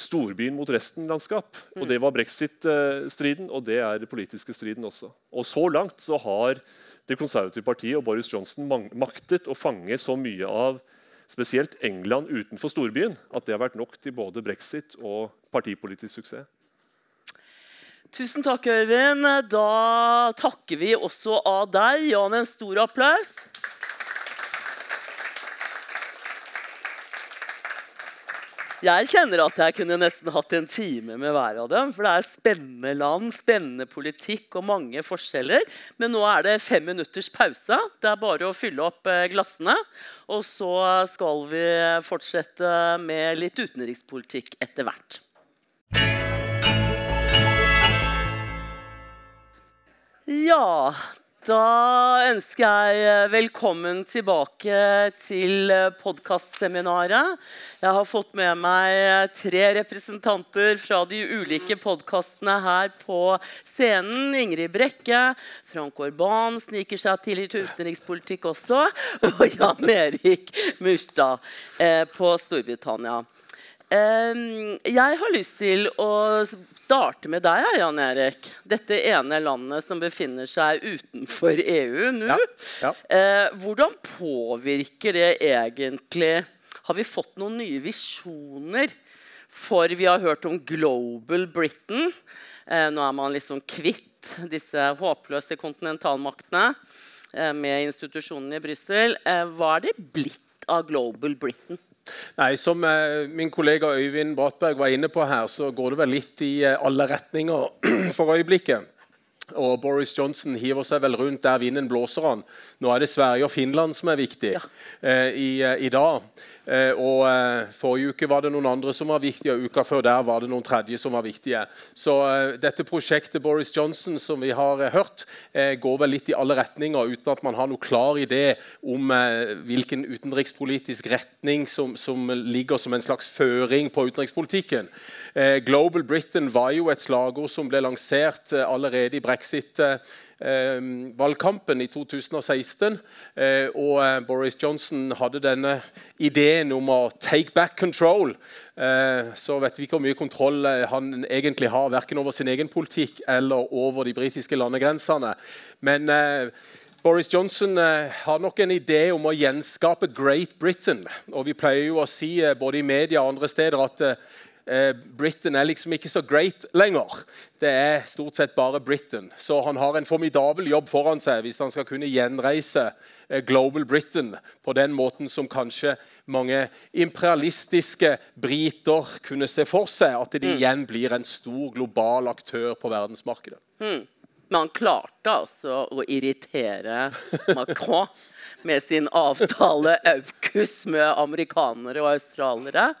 G: storbyen mot resten-landskap. Og Det var brexit-striden, og det er den politiske striden også. Og Så langt så har Det konservative partiet og Boris Johnson maktet å fange så mye av spesielt England utenfor storbyen at det har vært nok til både brexit og partipolitisk suksess.
D: Tusen takk, Øyvind. Da takker vi også av deg. Jan, en stor applaus. Jeg kjenner at jeg kunne nesten hatt en time med hver av dem. For det er spennende land, spennende politikk og mange forskjeller. Men nå er det fem minutters pause. Det er bare å fylle opp eh, glassene. Og så skal vi fortsette med litt utenrikspolitikk etter hvert. Ja, da ønsker jeg eh, velkommen tilbake til podkastseminaret. Jeg har fått med meg tre representanter fra de ulike podkastene her på scenen. Ingrid Brekke, Frank Orban sniker seg til litt utenrikspolitikk også. Og Jan Erik Murstad eh, på Storbritannia. Ehm, jeg har lyst til å starte med deg, Jan Erik. Dette ene landet som befinner seg utenfor EU nå.
H: ja.
D: Eh, hvordan påvirker det egentlig Har vi fått noen nye visjoner? For vi har hørt om Global Britain. Eh, nå er man liksom kvitt disse håpløse kontinentalmaktene eh, med institusjonene i Brussel. Hva er det blitt av Global Britain?
H: Nei, Som eh, min kollega Øyvind Brattberg var inne på her, så går det vel litt i eh, alle retninger for øyeblikket. Og Boris Johnson hiver seg vel rundt der vinden blåser han. Nå er det Sverige og Finland som er viktig ja. i, eh, i dag. Eh, og eh, Forrige uke var det noen andre som var viktige, og uka før der var det noen tredje som var viktige. Så eh, dette prosjektet Boris Johnson som vi har hørt, går vel litt i alle retninger uten at man har noe klar idé om hvilken utenrikspolitisk retning som, som ligger som en slags føring på utenrikspolitikken. Global Britain var jo et slagord som ble lansert allerede i brexit. Eh, eh, valgkampen i 2016. Eh, og eh, Boris Johnson hadde denne ideen om å 'take back control'. Eh, så vet vi ikke hvor mye kontroll eh, han egentlig har, verken over sin egen politikk eller over de britiske landegrensene. Men eh, Boris Johnson eh, har nok en idé om å gjenskape Great Britain. Og vi pleier jo å si eh, både i media og andre steder at eh, eh, Britain er liksom ikke så great lenger. Det er stort sett bare Britain. Så han har en formidabel jobb foran seg hvis han skal kunne gjenreise eh, Global Britain på den måten som kanskje mange imperialistiske briter kunne se for seg. At de igjen blir en stor global aktør på verdensmarkedet.
D: Men han klarte altså å irritere Macron med sin avtale AUKUS med amerikanere og australiere.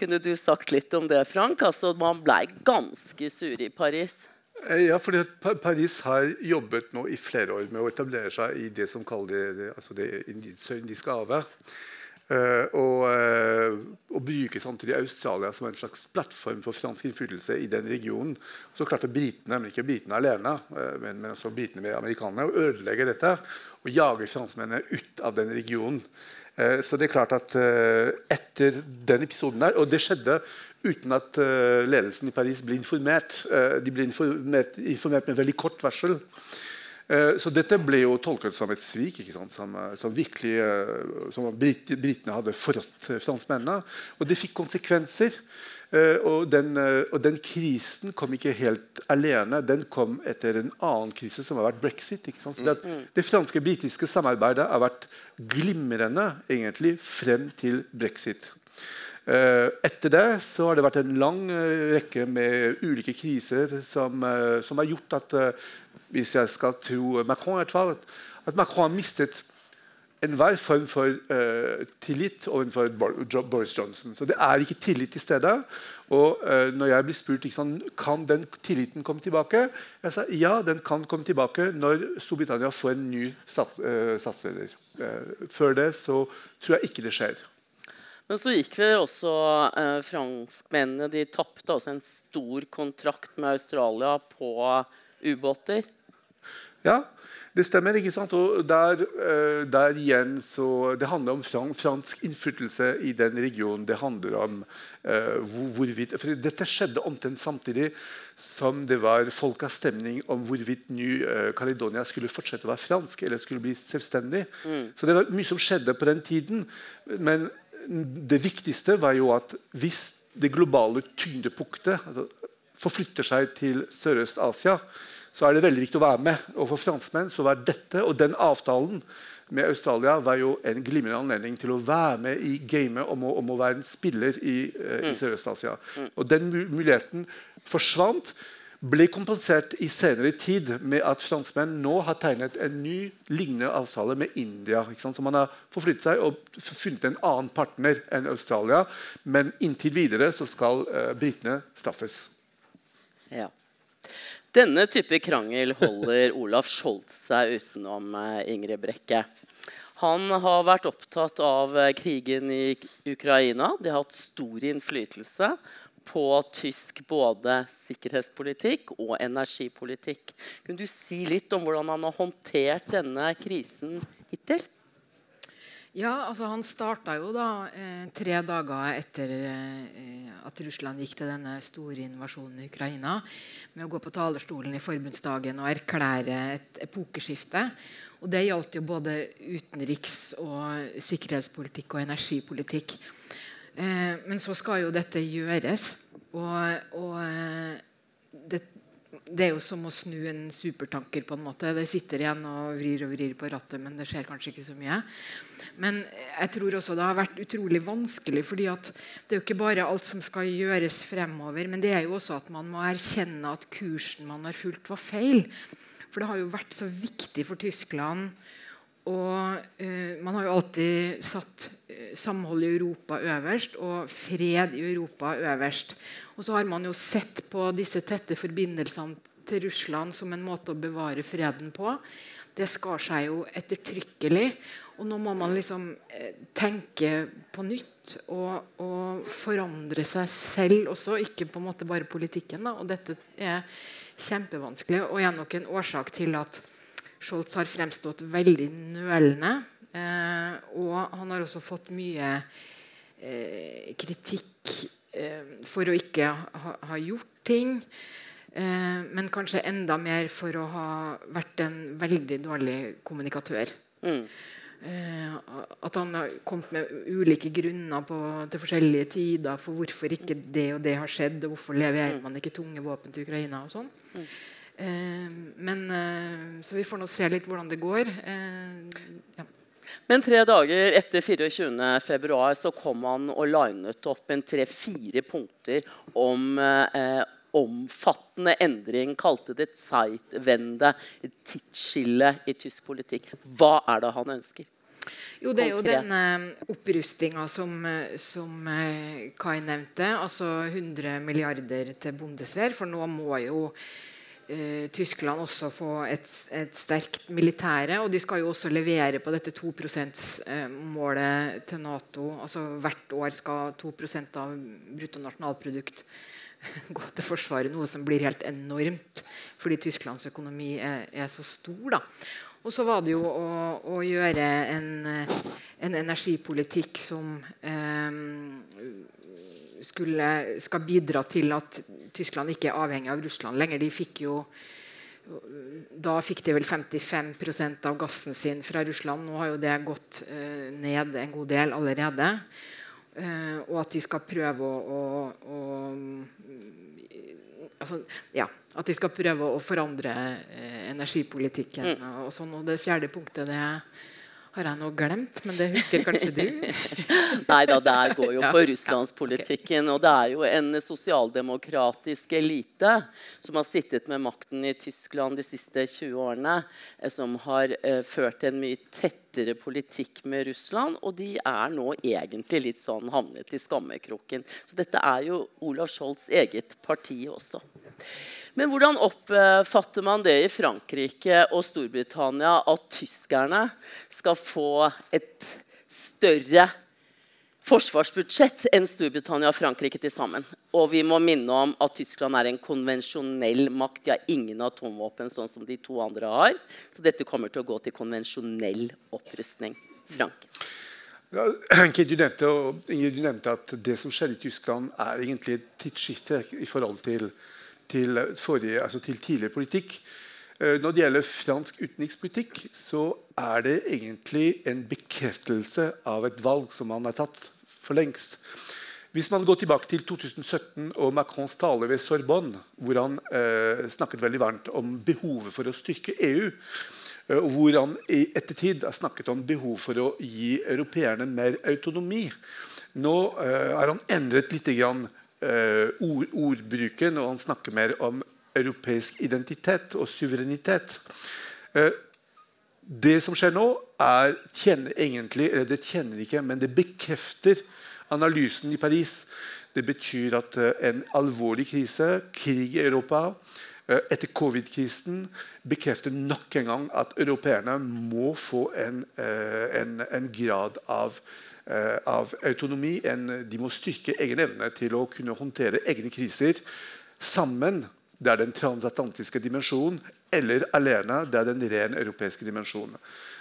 D: Kunne du sagt litt om det, Frank? Altså, man ble ganske sur i Paris.
E: Eh, Ja, fordi Paris har jobbet nå i flere år med å etablere seg i det som kalles det, altså det indi- sørindiske havet. Eh, og, eh, og bruke samtidig Australia som en slags plattform for fransk innflytelse i den regionen. Så klarte britene, men ikke britene alene, men, men også britene med amerikanerne, å ødelegge dette og jage franskmennene ut av den regionen. Eh, så det er klart at eh, etter den episoden der, og det skjedde uten at eh, ledelsen i Paris ble informert. De ble informert, informert med veldig kort varsel. Så dette ble jo tolket som et svik? Som, som virkelig som brit, britene hadde forrådt franskmennene. Og det fikk konsekvenser. Eh, Og den, eh, og den krisen kom ikke helt alene. Den kom etter en annen krise, som har vært brexit. Fordi det franske-britiske samarbeidet har vært glimrende egentlig frem til brexit. Eh, Etter det så har det vært en lang rekke med ulike kriser som, som har gjort at hvis jeg skal tro Macron, i hvert fall, at Macron har mistet enhver form for uh, tillit overfor Boris Johnson. Så det er ikke tillit til stede. Og uh, når jeg blir spurt sant, kan den tilliten komme tilbake, jeg sa ja, den kan komme tilbake når Storbritannia får en ny stats, uh, statsleder. Før det så tror jeg ikke det skjer.
D: Men så gikk vel også eh, franskmennene De tapte også en stor kontrakt med Australia på ubåter.
E: Ja, det stemmer. ikke sant? Og der, eh, der igjen så Det handler om fransk innflytelse i den regionen. Det handler om eh, hvor, hvorvidt For dette skjedde omtrent samtidig som det var folkeavstemning om hvorvidt Ny-Caledonia skulle fortsette å være fransk eller skulle bli selvstendig. Så det var mye som skjedde på den tiden. Men det viktigste var jo at hvis det globale tyngdepunktet altså, forflytter seg til Sørøst-Asia, så er det veldig viktig å være med. Og for franskmenn så var dette og den avtalen med Australia var jo en glimrende anledning til å være med i gamet om om å være en spiller i, uh, i Sørøst-Asia. Og den muligheten forsvant. Ble kompensert i senere tid med at franskmenn nå har tegnet en ny lignende avtale med India. Så man har forflyttet seg og funnet en annen partner enn Australia. Men inntil videre så skal uh, britene straffes.
D: Ja. Denne type krangel holder Olaf Scholz seg utenom eh, Ingrid Brekke. Han har vært opptatt av eh, krigen i Ukraina. Det har hatt stor innflytelse på tysk både sikkerhetspolitikk og energipolitikk. Kunne du si litt om hvordan han har håndtert denne krisen hittil?
I: Ja, altså Han starta jo da eh, tre dager etter eh, at Russland gikk til denne store invasjonen i Ukraina, med å gå på talerstolen i forbundsdagen og erklære et epokeskifte. Og Det gjaldt jo både utenriks- og sikkerhetspolitikk og energipolitikk. Eh, men så skal jo dette gjøres. Og, og eh, det, det er jo som å snu en supertanker. på en måte. Det sitter igjen og vrir og vrir på rattet, men det skjer kanskje ikke så mye. Men jeg tror også det har vært utrolig vanskelig. fordi det er jo ikke bare alt som skal gjøres fremover, men det er jo også at man må erkjenne at kursen man har fulgt, var feil. For det har jo vært så viktig for Tyskland. Og uh, man har jo alltid satt eh, samhold i Europa øverst og fred i Europa øverst. Og så har man jo sett på disse tette forbindelsene til Russland som en måte å bevare freden på. Det skar seg jo ettertrykkelig. Og nå må man liksom eh, tenke på nytt og, og forandre seg selv også, ikke på en måte bare politikken. Da. Og dette er kjempevanskelig og er nok en årsak til at Scholz har fremstått veldig nølende. Eh, og han har også fått mye eh, kritikk for å ikke ha, ha gjort ting. Eh, men kanskje enda mer for å ha vært en veldig dårlig kommunikatør.
D: Mm.
I: Eh, at han har kommet med ulike grunner på, til forskjellige tider for hvorfor ikke det og det har skjedd, og hvorfor leverer man ikke tunge våpen til Ukraina og sånn. Eh, men eh, Så vi får nå se litt hvordan det går. Eh, ja.
D: Men tre dager etter 24.2 så kom han og linet opp en tre-fire punkter om eh, omfattende endring. Kalte det et Zeitwende, et tidsskille i tysk politikk. Hva er det han ønsker?
I: Jo, det er jo den opprustinga som, eh, som eh, Kai nevnte. Altså 100 milliarder til bondesvær. For nå må jo eh, Tyskland også få et, et sterkt militære. Og de skal jo også levere på dette 2 %-målet til Nato. Altså Hvert år skal 2% av bruttonasjonalprodukt gå til Forsvaret, noe som blir helt enormt fordi Tysklands økonomi er, er så stor. da. Og så var det jo å, å gjøre en, eh, en energipolitikk som eh, skulle, skal bidra til at Tyskland ikke er avhengig av Russland lenger. De fikk jo da fikk de vel 55% av gassen sin fra Russland. Nå har jo det gått eh, ned en god del allerede. Eh, og at de skal prøve å, å, å altså, ja, At de skal prøve å forandre eh, energipolitikken. Og, og sånn. Og det fjerde punktet det Har jeg noe glemt? Men det husker kanskje du?
D: Nei da, det går jo
I: Ja,
D: på
I: ja,
D: russlandspolitikken. Og det er jo en sosialdemokratisk elite som har sittet med makten i Tyskland de siste 20 årene, eh, som har eh, ført en mye tettere politikk med Russland. Og de er nå egentlig litt sånn havnet i skammekroken. Så dette er jo Olav Scholz' eget parti også. Men hvordan oppfatter man det i Frankrike og Storbritannia at tyskerne skal få et større forsvarsbudsjett enn Storbritannia og Frankrike til sammen? Og vi må minne om at Tyskland er en konvensjonell makt. De har ingen atomvåpen, sånn som de to andre har. Så dette kommer til å gå til konvensjonell opprustning. Frank?
E: Ja, du, nevnte, Ingrid, du nevnte at det som skjer i Tyskland, er egentlig et tidsskifte i forhold til, til, forrige, altså til tidligere politikk. Eh, Når det gjelder fransk utenrikspolitikk, så er det egentlig en bekreftelse av et valg som man har tatt for lengst. Hvis man går tilbake til 2017 og Macrons tale ved Sorbonne, hvor han eh, snakket veldig varmt om behovet for å styrke EU, eh, og hvor han i ettertid har snakket om behov for å gi europeerne mer autonomi. Nå eh, har han endret litt grann, ord, ordbruken, og han snakker mer om europeisk identitet og suverenitet. Eh, det som skjer nå, er, tjener egentlig, eller det tjener ikke, men det bekrefter analysen i Paris. Det betyr at eh, en alvorlig krise, krig i Europa, eh, etter covid-krisen, bekrefter nok en gang at europeerne må få en, eh, en, en grad av, eh, av autonomi. enn de må styrke egen evne til å kunne håndtere egne kriser sammen. Det er den transatlantiske dimensjonen, eller alene. Det er den ren europeiske dimensjonen.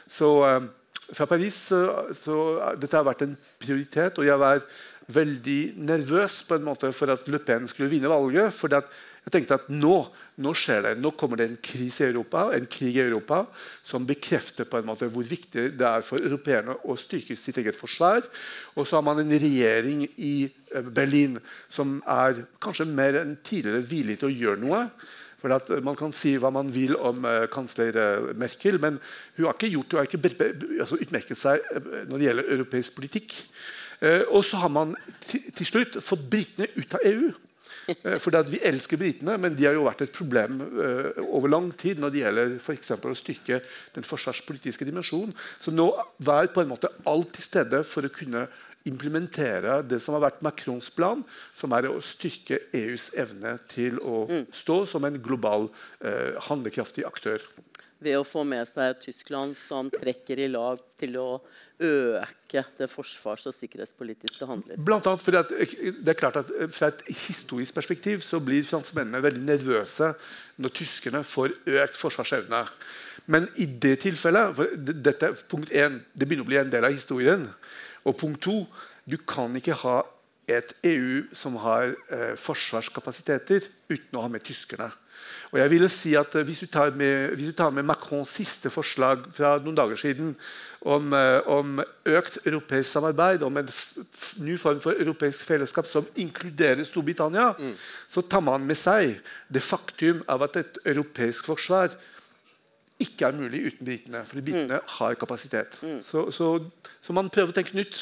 E: Så eh, fra Paris så, så Dette har vært en prioritet, og jeg var veldig nervøs på en måte for at Le Pen skulle vinne valget. For jeg tenkte at nå, nå skjer det. Nå kommer det en krise i Europa, en krig i Europa som bekrefter på en måte hvor viktig det er for europeerne å styrke sitt eget forsvar. Og så har man en regjering i eh, Berlin som er kanskje mer enn tidligere villig til å gjøre noe. For at Man kan si hva man vil om uh, kansler Merkel, men hun har ikke, gjort, hun har ikke altså utmerket seg når det gjelder europeisk politikk. Og så har man til slutt fått britene ut av EU. Fordi at Vi elsker britene, men de har jo vært et problem uh, over lang tid når det gjelder for å styrke den forsvarspolitiske dimensjonen. Så nå var på en måte alt til stede for å kunne implementere det som har vært Macrons plan, som er å styrke EUs evne til å stå som en global, eh, handlekraftig aktør.
D: Ved å få med seg Tyskland, som trekker i lag til å øke det forsvars- og sikkerhetspolitiske handler.
E: Blant annet fordi at, eh, det er klart at eh, Fra et historisk perspektiv så blir franskmennene veldig nervøse når tyskerne får økt forsvarsevne. Men i det tilfellet for dette, er punkt 1, Det begynner å bli en del av historien. Og punkt 2, du kan ikke ha et EU som har eh, forsvarskapasiteter uten å ha med tyskerne. Og jeg ville si at eh, Hvis du tar med, hvis du tar med Macrons siste forslag fra noen dager siden om, eh, om økt europeisk samarbeid, om en ny form for europeisk fellesskap som inkluderer Storbritannia, så tar man med seg det faktum av at et europeisk forsvar ikke er mulig uten britene. For britene har kapasitet. Så, så, så man prøver å tenke nytt.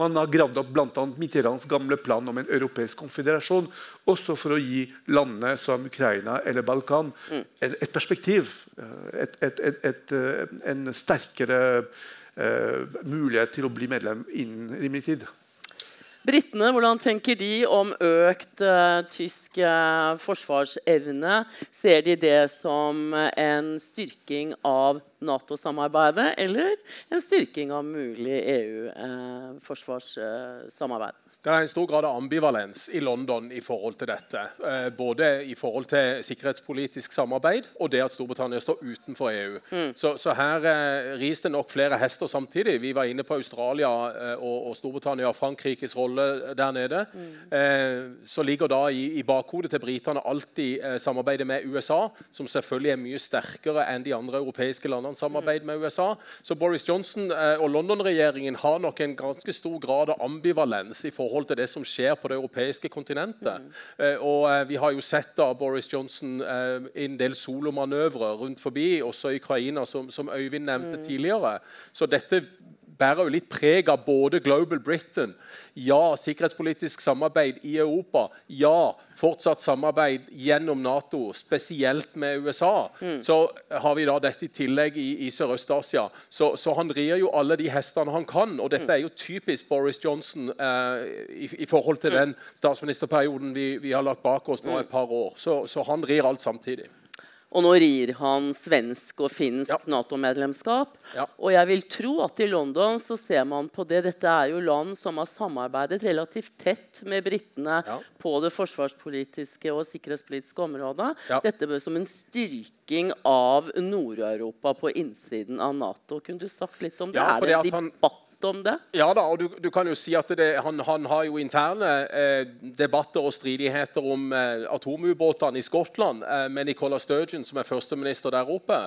E: Man har gravd opp bl.a. Mitterrands gamle plan om en europeisk konfederasjon. Også for å gi landene som Ukraina eller Balkan en, et perspektiv. Et, et, et, et, eh, en sterkere eh, mulighet til å bli medlem innen rimelig tid.
D: Britene, hvordan tenker de om økt eh, tysk eh, forsvarsevne? Ser de det som eh, en styrking av Nato-samarbeidet, eller en styrking av mulig EU-forsvarssamarbeid?
H: Det er en stor grad av ambivalens i London i forhold til dette. Eh, både i forhold til sikkerhetspolitisk samarbeid og det at Storbritannia står utenfor EU. Så, så her eh, ris det nok flere hester samtidig. Vi var inne på Australia eh, og, og Storbritannia og Frankrikes rolle der nede. Eh, så ligger da i, i bakhodet til britene alltid eh, samarbeidet med USA, som selvfølgelig er mye sterkere enn de andre europeiske landene samarbeid med USA. Så Boris Johnson eh, og London-regjeringen har nok en ganske stor grad av ambivalens i forhold forhold til det som skjer på det europeiske kontinentet. Eh, og eh, Vi har jo sett da Boris Johnson eh, en del solomanøvrer rundt forbi, også i Ukraina, som, som Øyvind nevnte tidligere. Så dette bærer jo litt preg av både Global Britain, ja, sikkerhetspolitisk samarbeid i Europa, ja, fortsatt samarbeid gjennom Nato, spesielt med USA. Så har vi da dette i tillegg i, i Sørøst-Asia. Så, så han rir jo alle de hestene han kan, og dette er jo typisk Boris Johnson eh, i, i forhold til den statsministerperioden vi, vi har lagt bak oss nå et par år. Så, så han rir alt samtidig.
D: Og nå rir han svensk og finsk Nato-medlemskap.
H: Ja.
D: Og jeg vil tro at i London så ser man på det. Dette er jo land som har samarbeidet relativt tett med britene
H: Ja.
D: på det forsvarspolitiske og sikkerhetspolitiske området.
H: Ja.
D: Dette bør som en styrking av Nord-Europa på innsiden av Nato. Kunne du sagt litt om det?
H: Ja,
D: er det
H: en
D: debatt om det?
H: Ja da, og du, du kan jo si at det, han, han har jo interne eh, debatter og stridigheter om eh, atomubåtene i Skottland eh, med Nicola Sturgeon, som er førsteminister der oppe.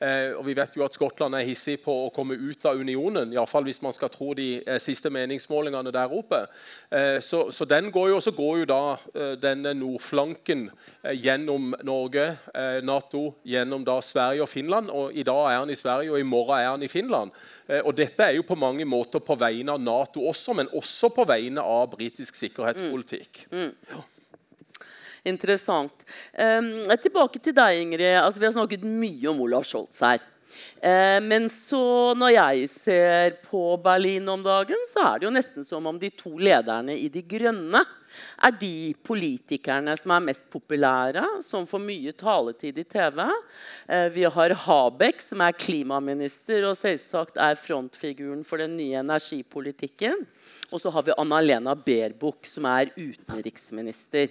H: Eh, og Vi vet jo at Skottland er hissig på å komme ut av unionen, i alle fall hvis man skal tro de eh, siste meningsmålingene der oppe. Eh, så, så den går jo, og så går jo da eh, denne nordflanken gjennom Norge, Nato, gjennom da Sverige og Finland. og I dag er han i Sverige, og i morgen er han i Finland. Og Dette er jo på mange måter på vegne av Nato også, men også på vegne av britisk sikkerhetspolitikk.
D: Interessant. Um, tilbake til deg, Ingrid. Altså, vi har snakket mye om Olaf Scholz her. Eh, men så når jeg ser på Berlin om dagen, så er det jo nesten som om de to lederne i De grønne er de politikerne som er mest populære, som får mye taletid i TV. Eh, vi har Habeck, som er klimaminister og selvsagt er frontfiguren for den nye energipolitikken. Og så har vi Anna-Lena Baerbock, som er utenriksminister.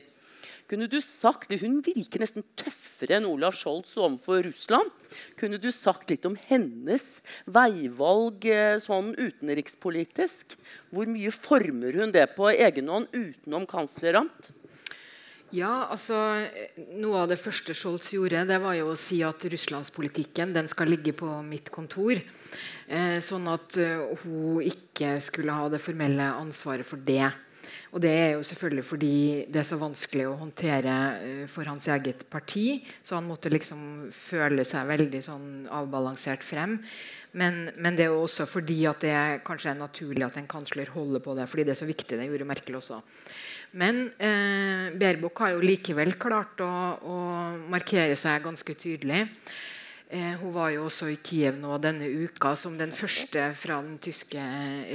D: Kunne du sagt, Hun virker nesten tøffere enn Olav Scholz overfor Russland. Kunne du sagt litt om hennes veivalg eh, sånn utenrikspolitisk? Hvor mye former hun det på egen hånd utenom kansleramt?
I: Ja, altså Noe av det første Scholz gjorde, det var jo å si at russlandspolitikken den skal ligge på mitt kontor. Eh, sånn at eh, hun ikke skulle ha det formelle ansvaret for det. Og det er jo selvfølgelig fordi det er så vanskelig å håndtere eh, for hans eget parti. Så han måtte liksom føle seg veldig sånn avbalansert frem. Men, men det er jo også fordi at det kanskje er naturlig at en kansler holder på det. Fordi det er så viktig. Det gjorde Merkel også. Men eh, Baerbock har jo likevel klart å, å markere seg ganske tydelig. Eh, hun var jo også i Kiev nå denne uka som den første fra den tyske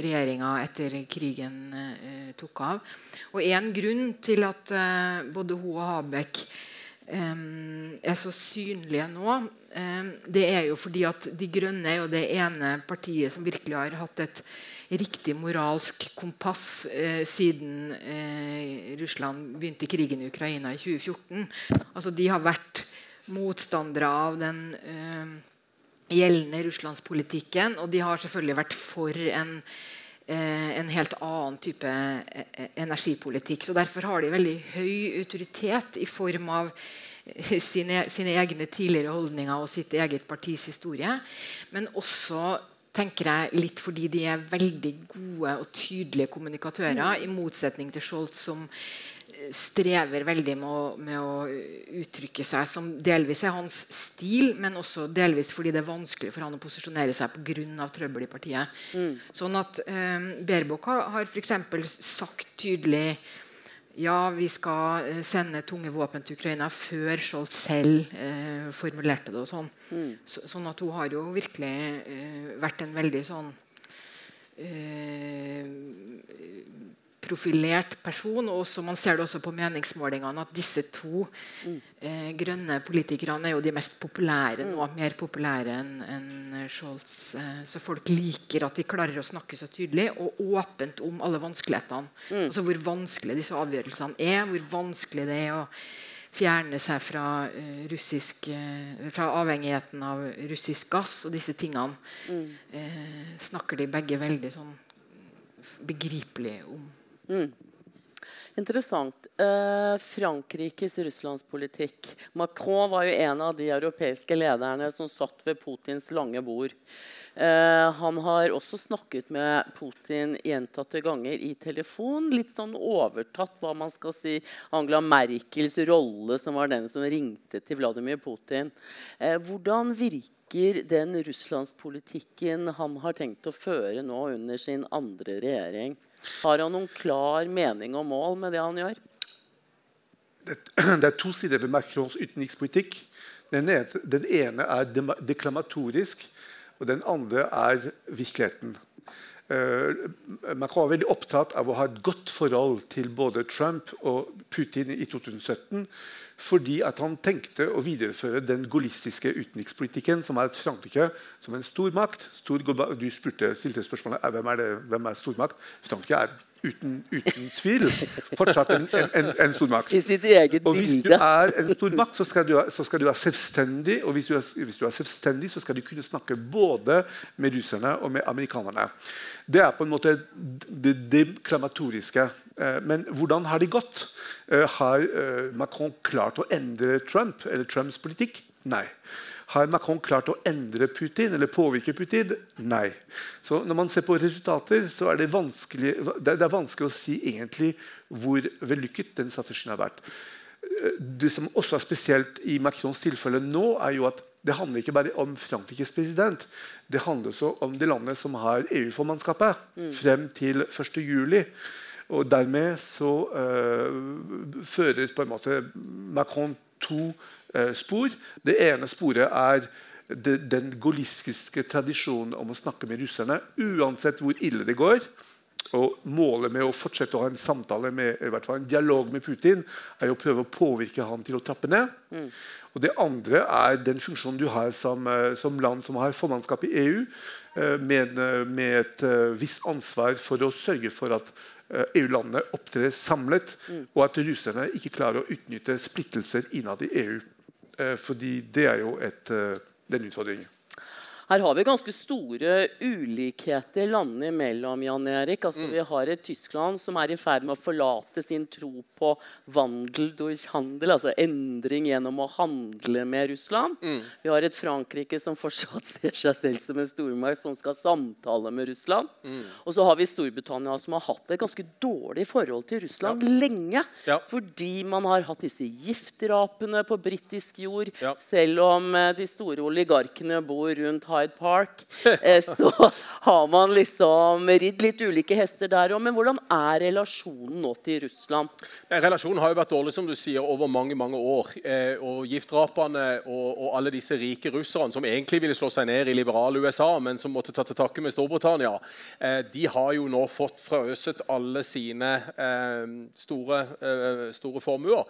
I: regjeringa etter krigen eh, tok av. Og En grunn til at eh, både hun og Habek eh, er så synlige nå, eh, det er jo fordi at De Grønne er jo det ene partiet som virkelig har hatt et riktig moralsk kompass eh, siden eh, Russland begynte krigen i Ukraina i 2014. Altså De har vært motstandere av den eh, gjeldende russlandspolitikken. Og de har selvfølgelig vært for en, eh, en helt annen type eh, energipolitikk. Så Derfor har de veldig høy autoritet i form av eh, sine, sine egne tidligere holdninger og sitt eget partis historie. Men også tenker jeg litt fordi de er veldig gode og tydelige kommunikatører, i motsetning til Scholz, som strever veldig med å, med å uttrykke seg, som delvis er hans stil, men også delvis fordi det er vanskelig for han å posisjonere seg pga. trøbbel i partiet. Sånn at eh, Berbok har, har f.eks. sagt tydelig ja, vi skal eh, sende tunge våpen til Ukraina før Scholz selv eh, formulerte det. og sånn. Så, sånn at hun har jo virkelig eh, vært en veldig sånn eh, profilert person. og også, Man ser det også på meningsmålingene at disse to eh, grønne politikerne er jo de mest populære nå. Mer populære enn en Scholz. Eh, så folk liker at de klarer å snakke så tydelig og åpent om alle vanskelighetene. Altså Hvor vanskelig disse avgjørelsene er, hvor vanskelig det er å fjerne seg fra, uh, russisk, uh, fra avhengigheten av russisk gass og disse tingene. Eh, snakker de begge veldig sånn begripelig om.
D: Interessant. Eh, Frankrikes russlandspolitikk. Macron var jo en av de europeiske lederne som satt ved Putins lange bord. Eh, han har også snakket med Putin gjentatte ganger i telefon. Litt sånn overtatt hva man skal si Angela Merkels rolle, som var den som ringte til Vladimir Putin. Eh, hvordan virker den russlandspolitikken han har tenkt å føre nå under sin andre regjering? Har han noen klar mening og mål med det han gjør?
E: Det, er to sider ved Macrons utenrikspolitikk. Den ene, er deklamatorisk, og den andre er virkeligheten. Uh, Macron var veldig opptatt av å ha et godt forhold til både Trump og Putin i 2017 fordi han tenkte å videreføre den gaullistiske utenrikspolitikken som er et Frankrike som en stormakt. Stor, du spurte, stilte spørsmålet hvem er, det, hvem er stormakt. Frankrike er uten, uten tvil fortsatt en, en, en stormakt. Og hvis du er en stormakt, så skal du, så skal du være selvstendig. Og hvis du, er, hvis du, er, selvstendig, så skal du kunne snakke både med russerne og med amerikanerne. Det er på en måte det deklamatoriske. Eh, men hvordan har det gått? Eh, har eh, Macron klart å endre Trump eller Trumps politikk? Nei. Har Macron klart å endre Putin eller påvirke Putin? Nei. Så Når man ser på resultater, så er det vanskelig, det er vanskelig å si egentlig hvor vellykket den strategien har vært. Det som også er spesielt i Macrons tilfelle nå, er jo at det handler ikke bare om Frankrikes president. Det handler også om det landet som har EU-formannskapet mm. frem til 1.7. Og dermed så uh, fører på en måte Macron to spor. Det ene sporet er den golistiske tradisjonen om å snakke med russerne uansett hvor ille det går. Og Målet med å fortsette å ha en samtale med, i hvert fall en dialog med Putin er jo å prøve å påvirke han til å trappe ned. Mm. Og Det andre er den funksjonen du har som, eh, som land som har formannskap i EU, eh, med, med et visst ansvar for å sørge for at EU-landene opptrer samlet, mm. og at russerne ikke klarer å utnytte splittelser innad i EU. Eh, fordi det er jo et, eh, den utfordringen.
D: Her har vi ganske store ulikheter landene imellom. Jan Erik. Altså, mm. Vi har et Tyskland som er i ferd med å forlate sin tro på vandel durch handel, altså endring gjennom å handle med Russland. Mm. Vi har et Frankrike som fortsatt ser seg selv som en stormakt som skal samtale med Russland. Mm. Og så har vi Storbritannia som har hatt et ganske dårlig forhold til Russland ja. lenge. Ja. Fordi man har hatt disse giftdrapene på britisk jord, ja. selv om eh, de store oligarkene bor rundt Hyde Park, eh, så har man liksom ridd litt ulike hester der òg. Men hvordan er relasjonen nå til Russland?
H: Relasjonen har jo vært dårlig som du sier, over mange mange år. Eh, og Giftdrapene og, og, alle disse rike russerne som egentlig ville slå seg ned i liberale USA, men som måtte ta til takke med Storbritannia, eh, de har jo nå fått frøset alle sine store, store formuer.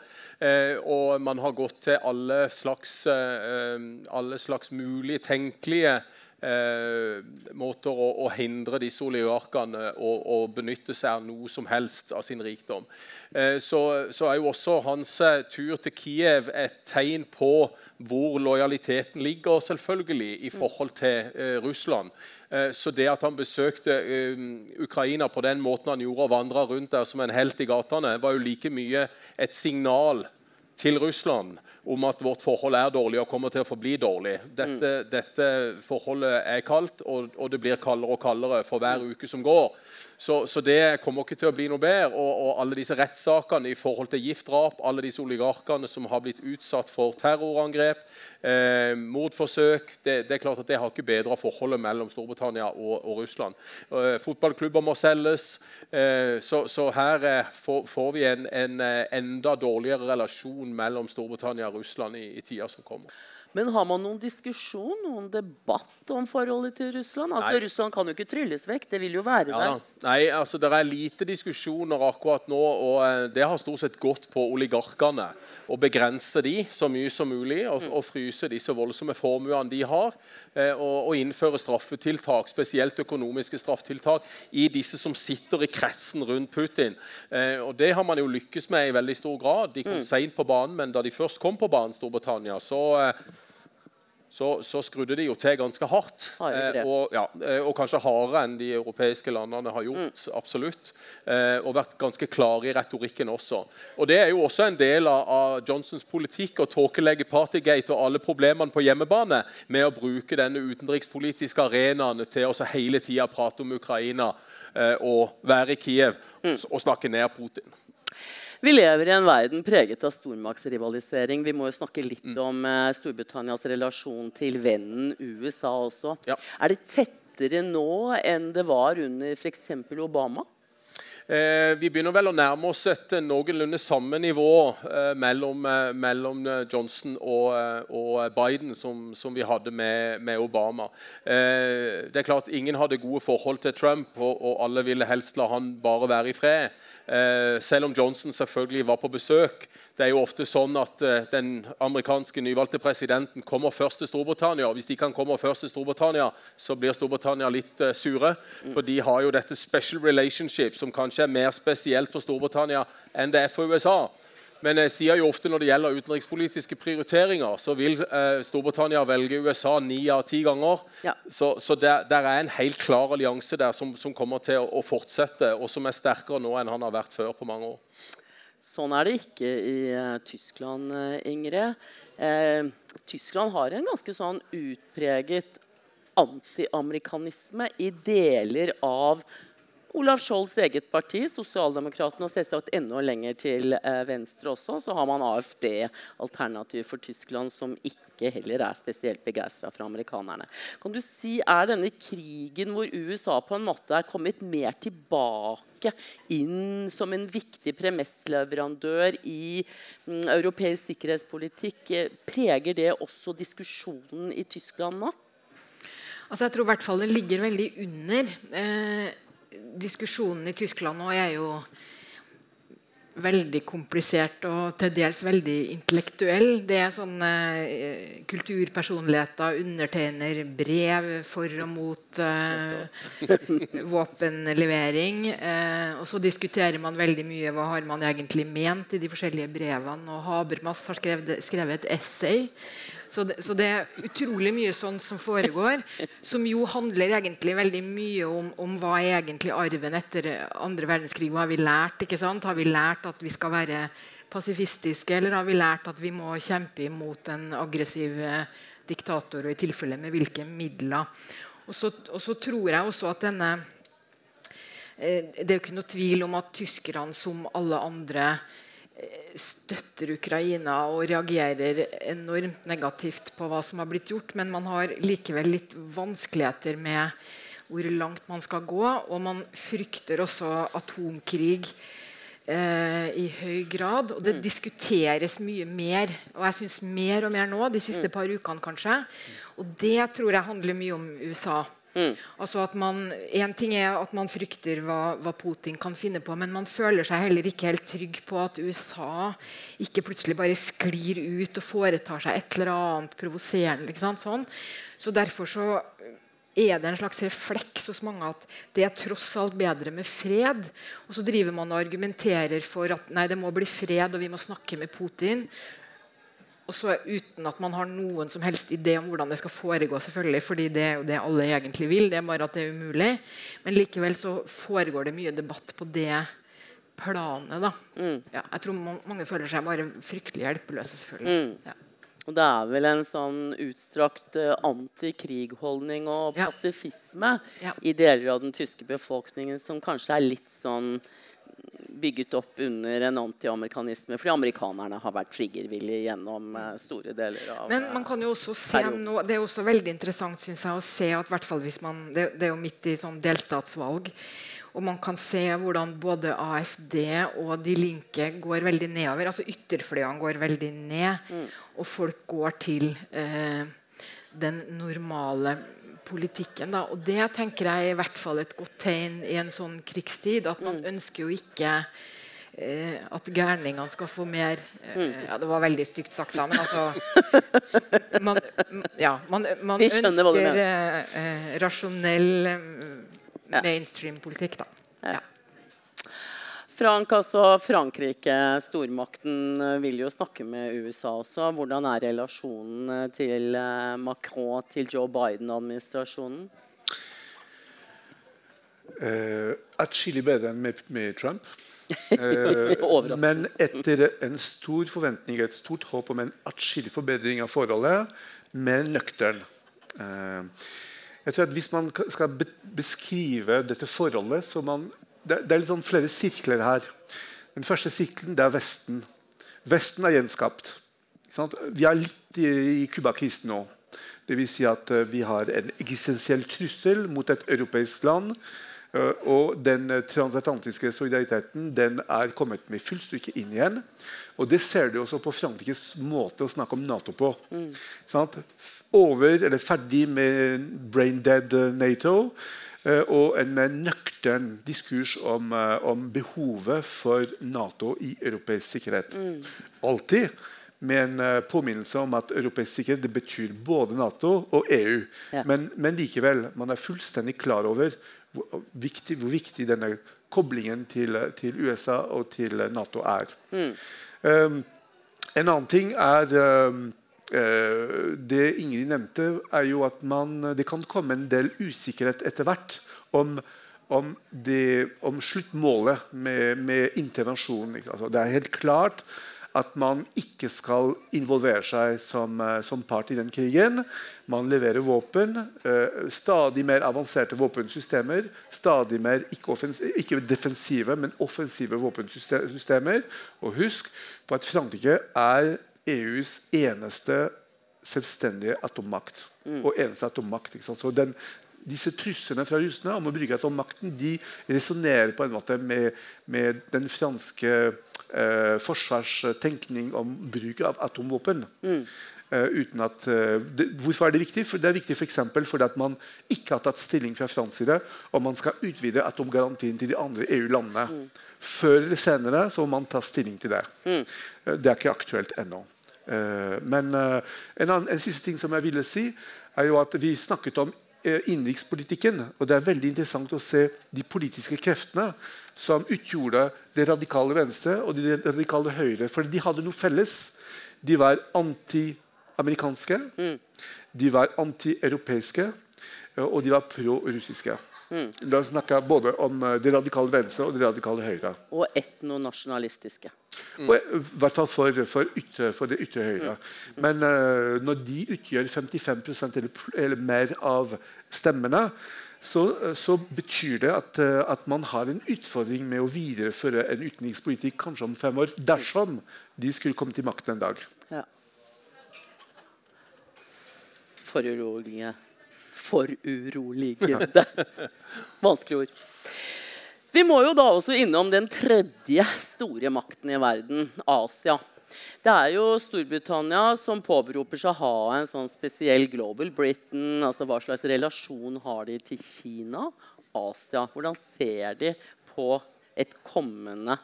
H: og man har gått til alle slags, alle slags mulige tenkelige eh, måter å, å, hindre disse oligarkene å, å, benytte seg av noe som helst av sin rikdom. Eh, så, så, er jo også hans eh, tur til Kiev et tegn på hvor lojaliteten ligger, selvfølgelig, i forhold til eh, Russland. Eh, så det at han besøkte eh, Ukraina på den måten han gjorde, og vandra rundt der som en helt i gatene, var jo like mye et signal til Russland om at vårt forhold er dårlig og kommer til å forbli dårlig. Dette, mm. dette forholdet er kaldt, og, og, det blir kaldere og kaldere for hver uke som går. Så, så, det kommer ikke til å bli noe bedre. Og, og alle disse rettssakene i forhold til giftdrap, alle disse oligarkene som har blitt utsatt for terrorangrep, eh, mordforsøk det, det, er klart at det har ikke bedra forholdet mellom Storbritannia og, og Russland. Eh, fotballklubber må selges. Eh, så, så, her eh, får, får, vi en, en, eh, enda dårligere relasjon mellom Storbritannia Russland i, i tida som kommer.
D: Men har man noen diskusjon, noen debatt om forholdet til Russland? Altså, Russland kan jo ikke trylles vekk. Det vil jo være ja, der.
H: Nei, altså, Det er lite diskusjoner akkurat nå, og eh, det har stort sett gått på oligarkene. Å begrense de så mye som mulig, og, mm. og fryse disse voldsomme formuene de har. Eh, og, og, innføre straffetiltak, spesielt økonomiske straffetiltak, i disse som sitter i kretsen rundt Putin. Eh, og Det har man jo lykkes med i veldig stor grad. De kom mm. seint på banen, men da de først kom på banen, Storbritannia, så så, så skrudde de jo til ganske hardt. Eh, og, ja, eh, og kanskje hardere enn de europeiske landene har gjort. absolutt. Eh, og vært ganske klare i retorikken også. Og Det er jo også en del av, av Johnsons politikk å tåkelegge Partygate og alle problemene på hjemmebane med å bruke denne utenrikspolitiske arenaen til å hele tida prate om Ukraina eh, og være i Kiev og snakke ned Putin.
D: Vi lever i en verden preget av stormaktsrivalisering. Vi må jo snakke litt om eh, Storbritannias relasjon til vennen USA også.
H: Ja.
D: Er det tettere nå enn det var under f.eks. Obama?
H: Eh, vi begynner vel å nærme oss et noenlunde samme nivå eh, mellom, eh, mellom eh, Johnson og, eh, og Biden som, som vi hadde med, med Obama. Eh, det er klart Ingen hadde gode forhold til Trump, og, og alle ville helst la han bare være i fred. Eh, selv om Johnson selvfølgelig var på besøk. Det er jo ofte sånn at eh, Den amerikanske nyvalgte presidenten kommer først til Storbritannia. Hvis de kan komme først til Storbritannia, så blir Storbritannia litt eh, sure. For de har jo dette special relationship som kanskje er mer spesielt for Storbritannia enn det er for USA. Men jeg sier jo ofte når det gjelder utenrikspolitiske prioriteringer, så vil eh, Storbritannia velge USA ni av ti ganger.
D: Ja.
H: Så, så der, der er en helt klar allianse der som, som kommer til å, å fortsette, og som er sterkere nå enn han har vært før på mange år.
D: Sånn er det ikke i eh, Tyskland, eh, Ingrid. Eh, Tyskland har en ganske sånn utpreget antiamerikanisme i deler av Olav Scholz' eget parti, Sosialdemokratene, og selvsagt enda lenger til eh, venstre også, så har man AFD, Alternativ for Tyskland, som ikke heller er spesielt begeistra for amerikanerne. Kan du si, Er denne krigen hvor USA på en måte er kommet mer tilbake inn som en viktig premissleverandør i mm, europeisk sikkerhetspolitikk, eh, preger det også diskusjonen i Tyskland nå?
I: Altså jeg tror i hvert fall det ligger veldig under. Eh, diskusjonen i Tyskland nå er jo veldig komplisert og til dels veldig intellektuell. Det er sånne eh, kulturpersonligheter undertegner brev for og mot eh, våpenlevering. Eh, og så diskuterer man veldig mye hva har man egentlig ment i de forskjellige brevene. Og Habermas har skrevet, skrevet et essay så det, så det, er utrolig mye sånn som foregår, som jo handler egentlig veldig mye om, om hva er egentlig arven etter andre verdenskrig. Hva har vi lært? ikke sant? Har vi lært at vi skal være pasifistiske, eller har vi lært at vi må kjempe imot en aggressiv eh, diktator, og i tilfelle med hvilke midler? Og så, og så tror jeg også at denne eh, Det er jo ikke noe tvil om at tyskerne, som alle andre, støtter Ukraina og reagerer enormt negativt på hva som har blitt gjort, men man har likevel litt vanskeligheter med hvor langt man skal gå, og man frykter også atomkrig eh, i høy grad. Og det diskuteres mye mer, og jeg syns mer og mer nå, de siste par ukene kanskje. Og det tror jeg handler mye om USA. Altså at man, en ting er at man frykter hva, hva Putin kan finne på, men man føler seg heller ikke helt trygg på at USA ikke plutselig bare sklir ut og foretar seg et eller annet provoserende. Sånn. Så derfor så er det en slags refleks hos mange at det er tross alt bedre med fred. Og så driver man og argumenterer for at nei, det må bli fred, og vi må snakke med Putin. Og så uten at man har noen som helst idé om hvordan det skal foregå. selvfølgelig, fordi det er jo det alle egentlig vil. Det er bare at det er umulig. Men likevel så foregår det mye debatt på det planet. da. Ja, jeg tror ma- mange føler seg bare fryktelig hjelpeløse. selvfølgelig. Ja.
D: Og det er vel en sånn utstrakt uh, antikrigholdning og
I: Ja.
D: pasifisme i deler av den tyske befolkningen som kanskje er litt sånn bygget opp under en antiamerikanisme, fordi amerikanerne har vært triggervillige gjennom eh, store deler av
I: Men
D: eh,
I: man kan jo også se
D: perioden.
I: nå, Det er også veldig interessant synes jeg, å se at hvert fall hvis man, det, det er jo midt i sånn delstatsvalg. Og man kan se hvordan både AFD og De Linke går veldig nedover. altså Ytterfløyene går veldig ned. Og folk går til eh, den normale politikken. Da. Og det tenker jeg er i hvert fall et godt tegn i en sånn krigstid. At man ønsker jo ikke eh, at gærningene skal få mer eh, Ja, det var veldig stygt sagt, da, men altså man, ja, man, man ønsker eh, eh, rasjonell eh, mainstream-politikk, da. Ja.
D: Frank, altså Frankrike, stormakten, eh, vil jo snakke med USA også. Hvordan er relasjonen eh, til eh, Macron, til Joe Biden-administrasjonen?
E: Eh, Atskillig bedre enn med, med Trump. Eh, men etter en stor forventning, et stort håp om en atskillig forbedring av forholdet, men nøktern. Eh, jeg tror at Hvis man skal beskrive dette forholdet så man, det, det er sånn flere sirkler her. Den første sirkelen er Vesten. Vesten er gjenskapt. Vi er litt i, Cuba-krisen nå. Det vil si at eh, vi har en eksistensiell trussel mot et europeisk land. eh, og den eh, transatlantiske solidariteten den er kommet med full styrke inn igjen. Og Det ser du også på Frankrikes måte å snakke om Nato på. F- Over, eller Ferdig med brain dead Nato. Eh, og en mer nøktern diskurs om, eh, om behovet for Nato i europeisk sikkerhet. Alltid med en eh, påminnelse om at europeisk sikkerhet betyr både Nato og EU.
D: Ja.
E: Men, men likevel, man er fullstendig klar over hvor viktig, hvor viktig denne koblingen til, til USA og til Nato er. Um, en annen ting er um, Det Ingrid nevnte, er jo at man, det kan komme en del usikkerhet etter hvert om, om, det, om sluttmålet med, med intervensjonen. Altså, det er helt klart at man ikke skal involvere seg som, eh, som part i den krigen. Man leverer våpen, eh, stadig mer avanserte våpensystemer. Stadig mer ikke, ikke defensive, men offensive våpensystemer. Og husk på at Frankrike er EUs eneste selvstendige atommakt. Og eneste atommakt. Så den, disse truslene fra russerne om å bruke atommakten de resonnerer på en måte med, med den franske eh, forsvarstenkning om bruk av atomvåpen. Eh, uten at, uh, det, hvorfor er det viktig? For det er viktig for fordi at man ikke har tatt stilling fra fransk side om man skal utvide atomgarantien til de andre EU-landene. Før eller senere så må man ta stilling til det. Eh, det er ikke aktuelt ennå. Eh, men eh, en, annen, en siste ting som jeg ville si, er jo at vi snakket om eh, innenrikspolitikken. Og det er veldig interessant å se de politiske kreftene som utgjorde det radikale venstre og det radikale høyre. For de hadde noe felles. De var anti-amerikanske, de var anti-europeiske, og de var pro-russiske. Da snakker jeg både om eh, det radikale venstre og det radikale høyre.
D: Og etnonasjonalistiske.
E: Og, eh, I hvert fall for, for, ytre, for det ytre høyre. Men uh, når de utgjør 55 eller, eller mer av stemmene, så, så betyr det at, at man har en utfordring med å videreføre en utenrikspolitikk kanskje om fem år, dersom de skulle komme til makten en dag.
D: Ja. Forurolige. Foruroligende. Vanskelig ord. Vi må jo da også innom den tredje store makten i verden, Asia. Det er jo Storbritannia som påberoper seg å ha en sånn spesiell Global Britain. altså Hva slags relasjon har de til Kina? Asia. Hvordan ser de på et kommende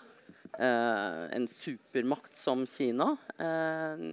D: eh, en supermakt som Kina? Eh,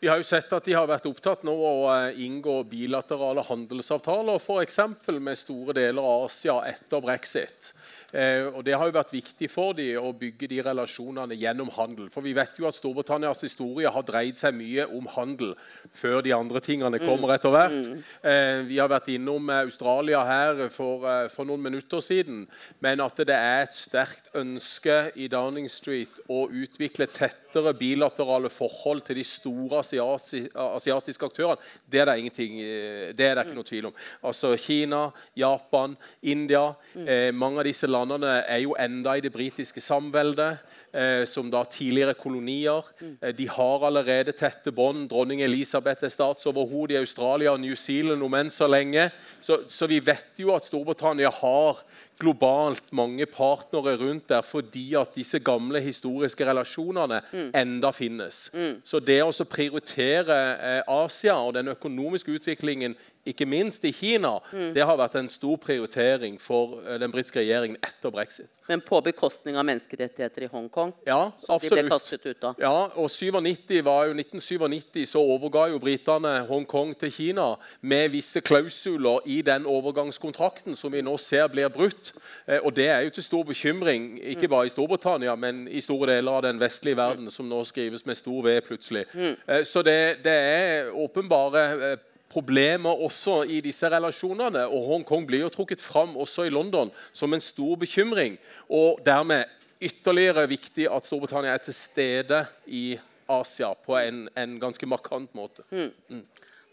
H: Vi har jo sett at de har vært opptatt nå å eh, inngå bilaterale handelsavtaler f.eks. med store deler av Asia etter brexit. Eh, og Det har jo vært viktig for dem å bygge de relasjonene gjennom handel. For vi vet jo at Storbritannias historie har dreid seg mye om handel før de andre tingene kommer etter hvert. Eh, vi har vært innom Australia her for, for noen minutter siden. Men at det er et sterkt ønske i Downing Street å utvikle tettere bilaterale forhold til de store asiatiske aktørene, det er det, ingenting, eh, det er det ikke noe tvil om. Altså Kina, Japan, India. Eh, mange av disse landene er jo enda i det britiske samveldet, eh, som da tidligere kolonier. Eh, de har allerede tette bånd. Dronning Elisabeth er statsoverhode i Australia og New Zealand om enn så lenge. Så, så vi vet jo at Storbritannia har globalt mange partnere rundt der fordi at disse gamle historiske relasjonene enda finnes. Så det å prioritere eh, Asia og den økonomiske utviklingen ikke minst i Kina,
D: Mm.
H: det har vært en stor prioritering for eh, den britiske regjeringen etter brexit.
D: Men på bekostning av menneskerettigheter i Hongkong?
H: Ja,
D: som de ble kastet ut av.
H: Ja, og 97 var jo 1997 så overga jo britene Hongkong til Kina med visse klausuler i den overgangskontrakten som vi nå ser blir brutt. Eh, og Det er jo til stor bekymring, ikke bare i Storbritannia, men i store deler av den vestlige verden, som nå skrives med stor V plutselig. Eh, så det, det er åpenbare problemer også i disse relasjonene. Og Hongkong blir jo trukket fram også i London som en stor bekymring. Og dermed ytterligere viktig at Storbritannia er til stede i Asia på en, en ganske markant måte.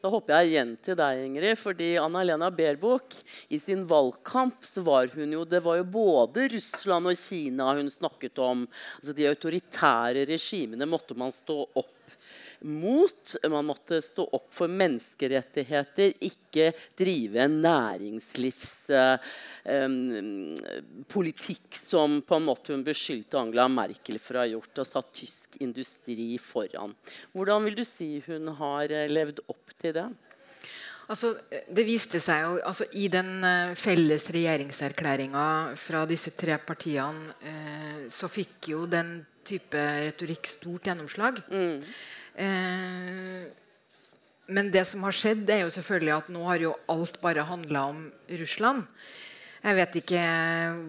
D: Da hopper jeg igjen til deg, Ingrid. fordi Anna-Lena Baerbock i sin valgkamp så var hun jo Det var jo både Russland og Kina hun snakket om. Altså De autoritære regimene måtte man stå opp mot. Man måtte stå opp for menneskerettigheter, ikke drive en næringslivspolitikk som på en måte hun beskyldte Angela Merkel for å ha gjort, og satt tysk industri foran. Hvordan vil du si hun har eh, levd opp til det?
I: Altså, det viste seg jo altså, I den eh, felles regjeringserklæringa fra disse tre partiene eh, så fikk jo den type retorikk stort gjennomslag. Eh, men det som har skjedd, er jo selvfølgelig at nå har jo alt bare handla om Russland. Jeg vet ikke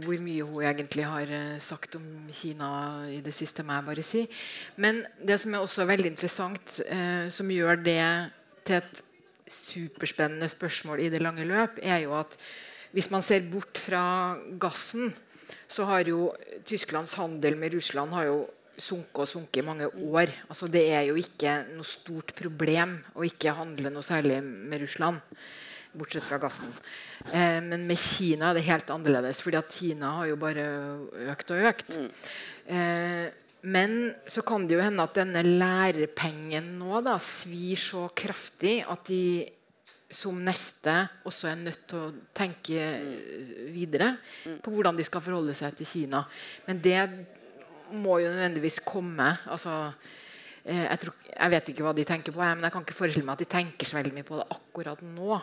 I: hvor mye hun egentlig har eh, sagt om Kina i det siste. må jeg bare si. Men det som er også veldig interessant, eh, som gjør det til et superspennende spørsmål i det lange løp, er jo at hvis man ser bort fra gassen, så har jo Tysklands handel med Russland har jo sunket og sunket i mange år. Altså Det er jo ikke noe stort problem å ikke handle noe særlig med Russland. Bortsett fra gassen. Eh, men med Kina er det helt annerledes, fordi at Kina har jo bare økt og økt. Eh, men så kan det jo hende at denne lærepengen nå da svir så kraftig at de som neste også er nødt til å tenke eh, videre på hvordan de skal forholde seg til Kina. Men det må jo nødvendigvis komme. altså eh, jeg, tror, jeg vet ikke hva de tenker på, men jeg kan ikke forestille meg at de tenker så veldig mye på det akkurat nå.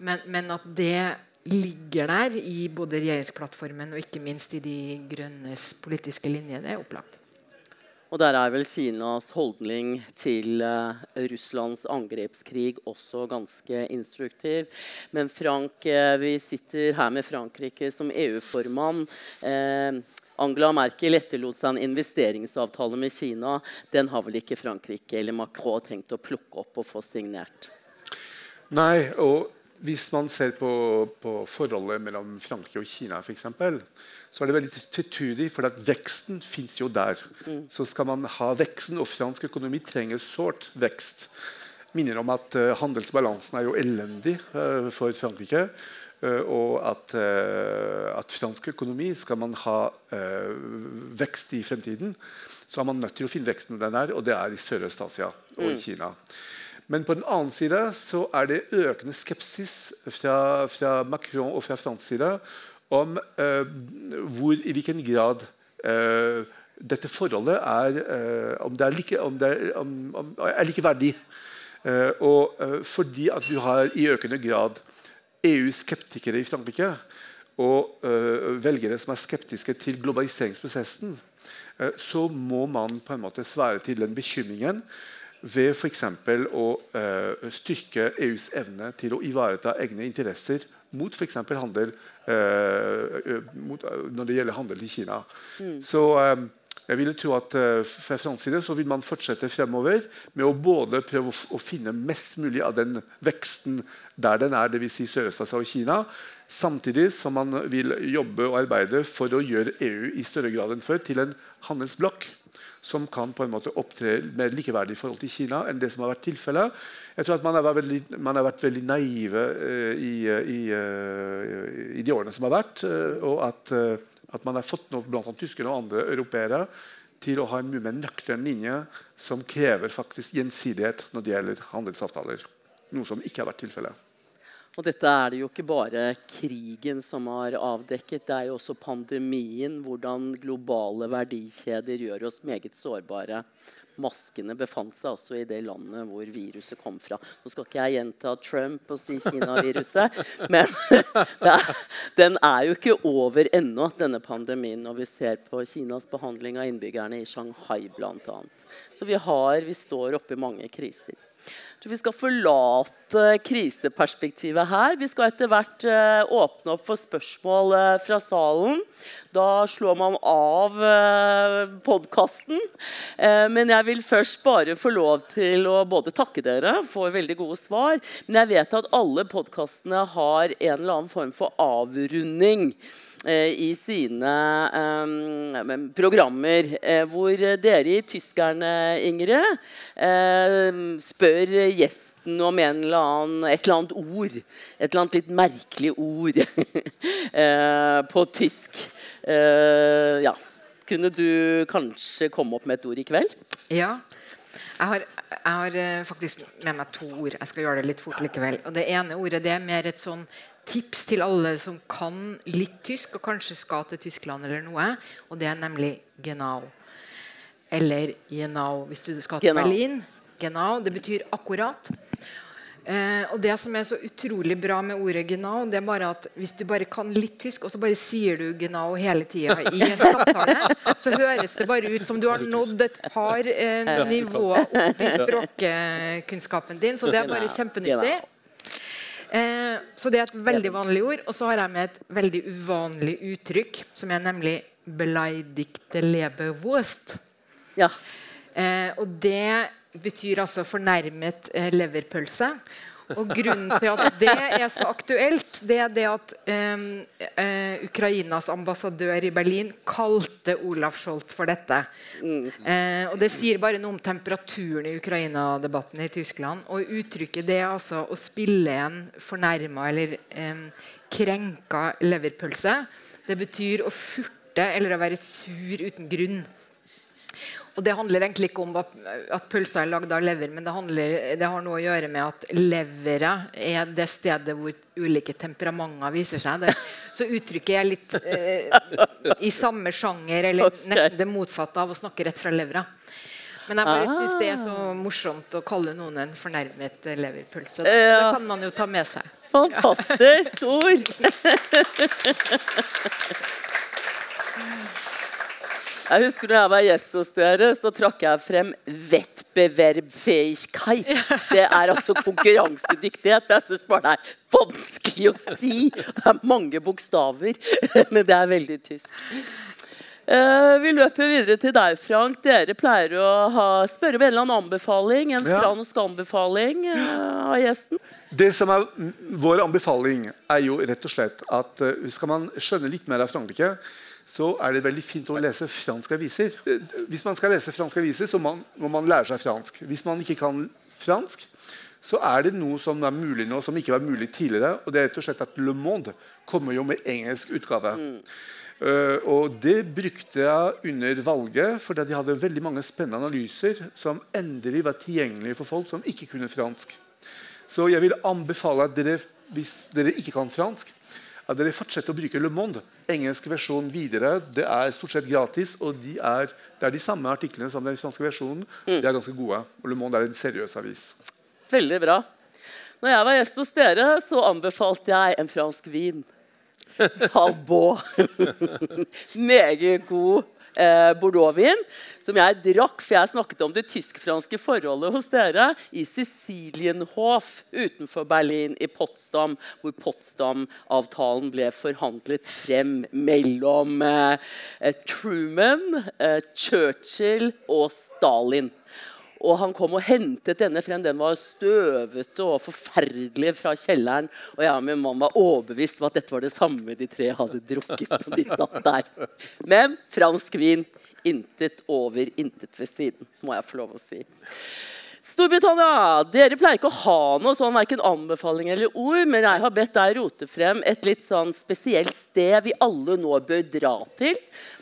I: Men, men at det ligger der i både regjeringsplattformen og ikke minst i De grønnes politiske linje, det er opplagt.
D: Og der er vel Kinas holdning til uh, Russlands angrepskrig også ganske instruktiv. Men Frank, uh, vi sitter her med Frankrike som EU-formann. Eh, Angela Merkel etterlot seg en investeringsavtale med Kina. Den har vel ikke Frankrike eller Macron tenkt å plukke opp og få signert?
E: Nei, og hvis man ser på, på forholdet mellom Frankrike og Kina, for eksempel, så er det veldig tvetydig, for at veksten fins jo der.
D: Mm.
E: Så skal man ha veksten, og fransk økonomi trenger sårt vekst. Minner om at uh, handelsbalansen er jo elendig uh, for Frankrike. Uh, og at, at, fransk økonomi skal man ha vekst i fremtiden, så er man nødt til å finne veksten den er, og det er i Sørøst-Asia og i
D: Mm.
E: Kina. Men på den annen side så er det økende skepsis fra, fra Macron og fra fransk side om hvor, i hvilken grad dette forholdet er, om det er, like, om det er, om, om, er likeverdig. og fordi at du har i økende grad EU-skeptikere i Frankrike og velgere som er skeptiske til globaliseringsprosessen, så må man på en måte svare til den bekymringen ved f.eks. å uh, styrke EUs evne til å ivareta egne interesser mot f.eks. handel uh, mot, uh, når det gjelder handel til Kina.
D: Mm.
E: Så jeg ville tro at fra fransk side så vil man fortsette fremover med å både prøve å, finne mest mulig av den veksten der den er, dvs. Si Sørøst-Asia og Kina, samtidig som man vil jobbe og arbeide for å gjøre EU i større grad enn før til en handelsblokk som kan på en måte opptre mer likeverdig i forhold til Kina enn det som har vært tilfellet. Jeg tror at Man har vært veldig, har vært veldig naive uh, i, i, uh, i, de årene som har vært. Og at, at, man har fått noe blant tyskere og andre europeere til å ha en mye mer nøktern linje som krever faktisk gjensidighet når det gjelder handelsavtaler. Noe som ikke har vært tilfellet.
D: Og dette er det jo ikke bare krigen som har avdekket, det er jo også pandemien. Hvordan globale verdikjeder gjør oss meget sårbare. Maskene befant seg altså i det landet hvor viruset kom fra. Nå skal ikke jeg gjenta Trump og si Kina-viruset, men er, den er jo ikke over ennå, denne pandemien, når vi ser på Kinas behandling av innbyggerne i Shanghai bl.a. Så vi, har, vi står oppe i mange kriser tror vi skal forlate kriseperspektivet her. Vi skal etter hvert uh, åpne opp for spørsmål uh, fra salen. Da slår man av eh, podkasten. Men jeg vil først bare få lov til å både takke dere for veldig gode svar, men jeg vet at alle podkastene har en eller annen form for avrunding. Eh, i sine um, programmer, eh, hvor dere i Tyskerne, Ingrid, eh, spør gjesten om eller annen, et eller annet ord. Et eller annet litt merkelig ord på tysk. ja. Kunne du kanskje komme opp med et ord i kveld?
I: Ja. Jeg har, jeg har, faktisk med meg to ord. Jeg skal gjøre det litt fort likevel. Og Det ene ordet det er mer et sånn tips til alle som kan litt tysk, og kanskje skal til Tyskland eller noe. Og det er nemlig genau. Eller genau hvis du skal til genau. Berlin. Genau, Det betyr akkurat. Eh, og Det som er så utrolig bra med ordet genau, det er bare at hvis du bare kan litt tysk, og så bare sier du genau hele tida i en samtale, så høres det bare ut som du har nådd et par eh, nivåer opp i språkkunnskapen din. Så det er bare kjempenyttig. Eh, så det er et veldig vanlig ord. Og så har jeg med et veldig uvanlig uttrykk, som er nemlig 'beleidigte leberwurst'.
D: Ja.
I: Eh, og det betyr altså fornærmet eh, leverpølse. Og grunnen til at det er så aktuelt, det er det at um, uh, Ukrainas ambassadør i Berlin kalte Olaf Scholz for dette. Mm. Uh, og Det sier bare noe om temperaturen i Ukraina-debatten i Tyskland. Og uttrykket det er altså å spille en fornærma eller um, krenka leverpølse. Det betyr å furte eller å være sur uten grunn. Og Det handler egentlig ikke om at, at pølser er lagd av lever, men det, handler, det, har noe å gjøre med at leveret er det stedet hvor ulike temperamenter viser seg. Det, så uttrykket er litt eh, i samme sjanger, eller nesten det motsatte av å snakke rett fra levra. Men jeg bare ah. syns det er så morsomt å kalle noen en fornærmet leverpølse. Ja. Det kan man jo ta med seg.
D: Fantastisk ord! Jeg husker når jeg var gjest hos dere, så trakk jeg frem Wettbewerbfähigkeit. Det er altså konkurransedyktighet. Jeg syns bare det er vanskelig å si. Det er mange bokstaver, men det er veldig tysk. Uh, vi løper videre til deg, Frank. Dere pleier å ha, spørre om en eller annen anbefaling. En ja. fransk anbefaling uh, av gjesten.
E: Det som er Vår anbefaling er jo rett og slett at uh, skal man skjønne litt mer av Frankrike, så er det veldig fint å lese franske aviser. Hvis man skal lese franske aviser, så må man lære seg fransk. Hvis man ikke kan fransk, så er det noe som er mulig nå, som ikke var mulig tidligere. og det er rett og slett at Le Monde kommer jo med engelsk utgave. Mm. Uh, og Det brukte jeg under valget, fordi de hadde veldig mange spennende analyser som endelig var tilgjengelige for folk som ikke kunne fransk. Så jeg vil anbefale at dere, hvis dere ikke kan fransk, at dere fortsetter å bruke Le Monde. Engelsk versjon videre. Det er stort sett gratis, og de er, det er de samme artiklene som den franske versjonen. Mm. De er ganske gode. Og Le Monde er en seriøs avis.
D: Veldig bra. Når jeg var gjest hos dere, så anbefalte jeg en fransk vin. Talbot. Meget god eh, Bordeaux-vin, som jeg drakk, for jeg snakket om det tysk-franske forholdet hos dere, i Sicilienhof utenfor Berlin, i Potsdam, hvor Potsdam-avtalen ble forhandlet frem mellom eh, Truman, eh, Churchill og Stalin. Og han kom og hentet denne frem. Den var støvete og forferdelig fra kjelleren. Og jeg og min mann var overbevist om at dette var det samme de tre hadde drukket. når de satt der. Men fransk vin intet over, intet ved siden, må jeg få lov å si. Storbritannia, dere pleier ikke å ha noe sånn verken anbefaling eller ord, men jeg har bedt deg rote frem et litt sånn spesielt sted vi alle nå bør dra til.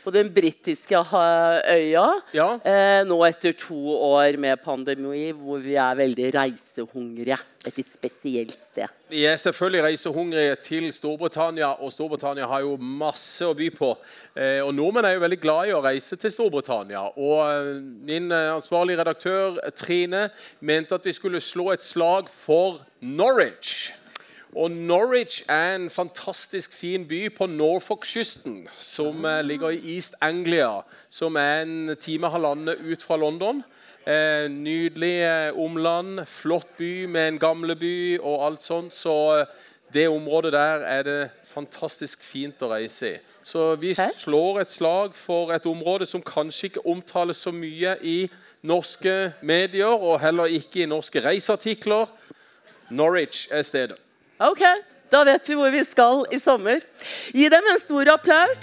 D: På den britiske øya.
H: Ja.
D: Eh, nå etter to år med pandemi, hvor vi er veldig reisehungrige. Et litt spesielt sted.
H: Vi er selvfølgelig reisehungrige til Storbritannia, og Storbritannia har jo masse å by på. Eh, og Nordmenn er jo veldig glad i å reise til Storbritannia. Og eh, Min eh, ansvarlige redaktør Trine mente at vi skulle slå et slag for Norwich. Og Norwich er en fantastisk fin by på Norfolk-kysten, som eh, ligger i East Anglia, som er en time og halvannen ut fra London. Eh, nydelig eh, omland, flott by med en gamleby og alt sånt. Så det området der er det fantastisk fint å reise i. Så vi slår et slag for et område som kanskje ikke omtales så mye i norske medier, og heller ikke i norske reiseartikler. Norwich er stedet.
D: Ok, da vet vi hvor vi skal i sommer. Gi dem en stor applaus.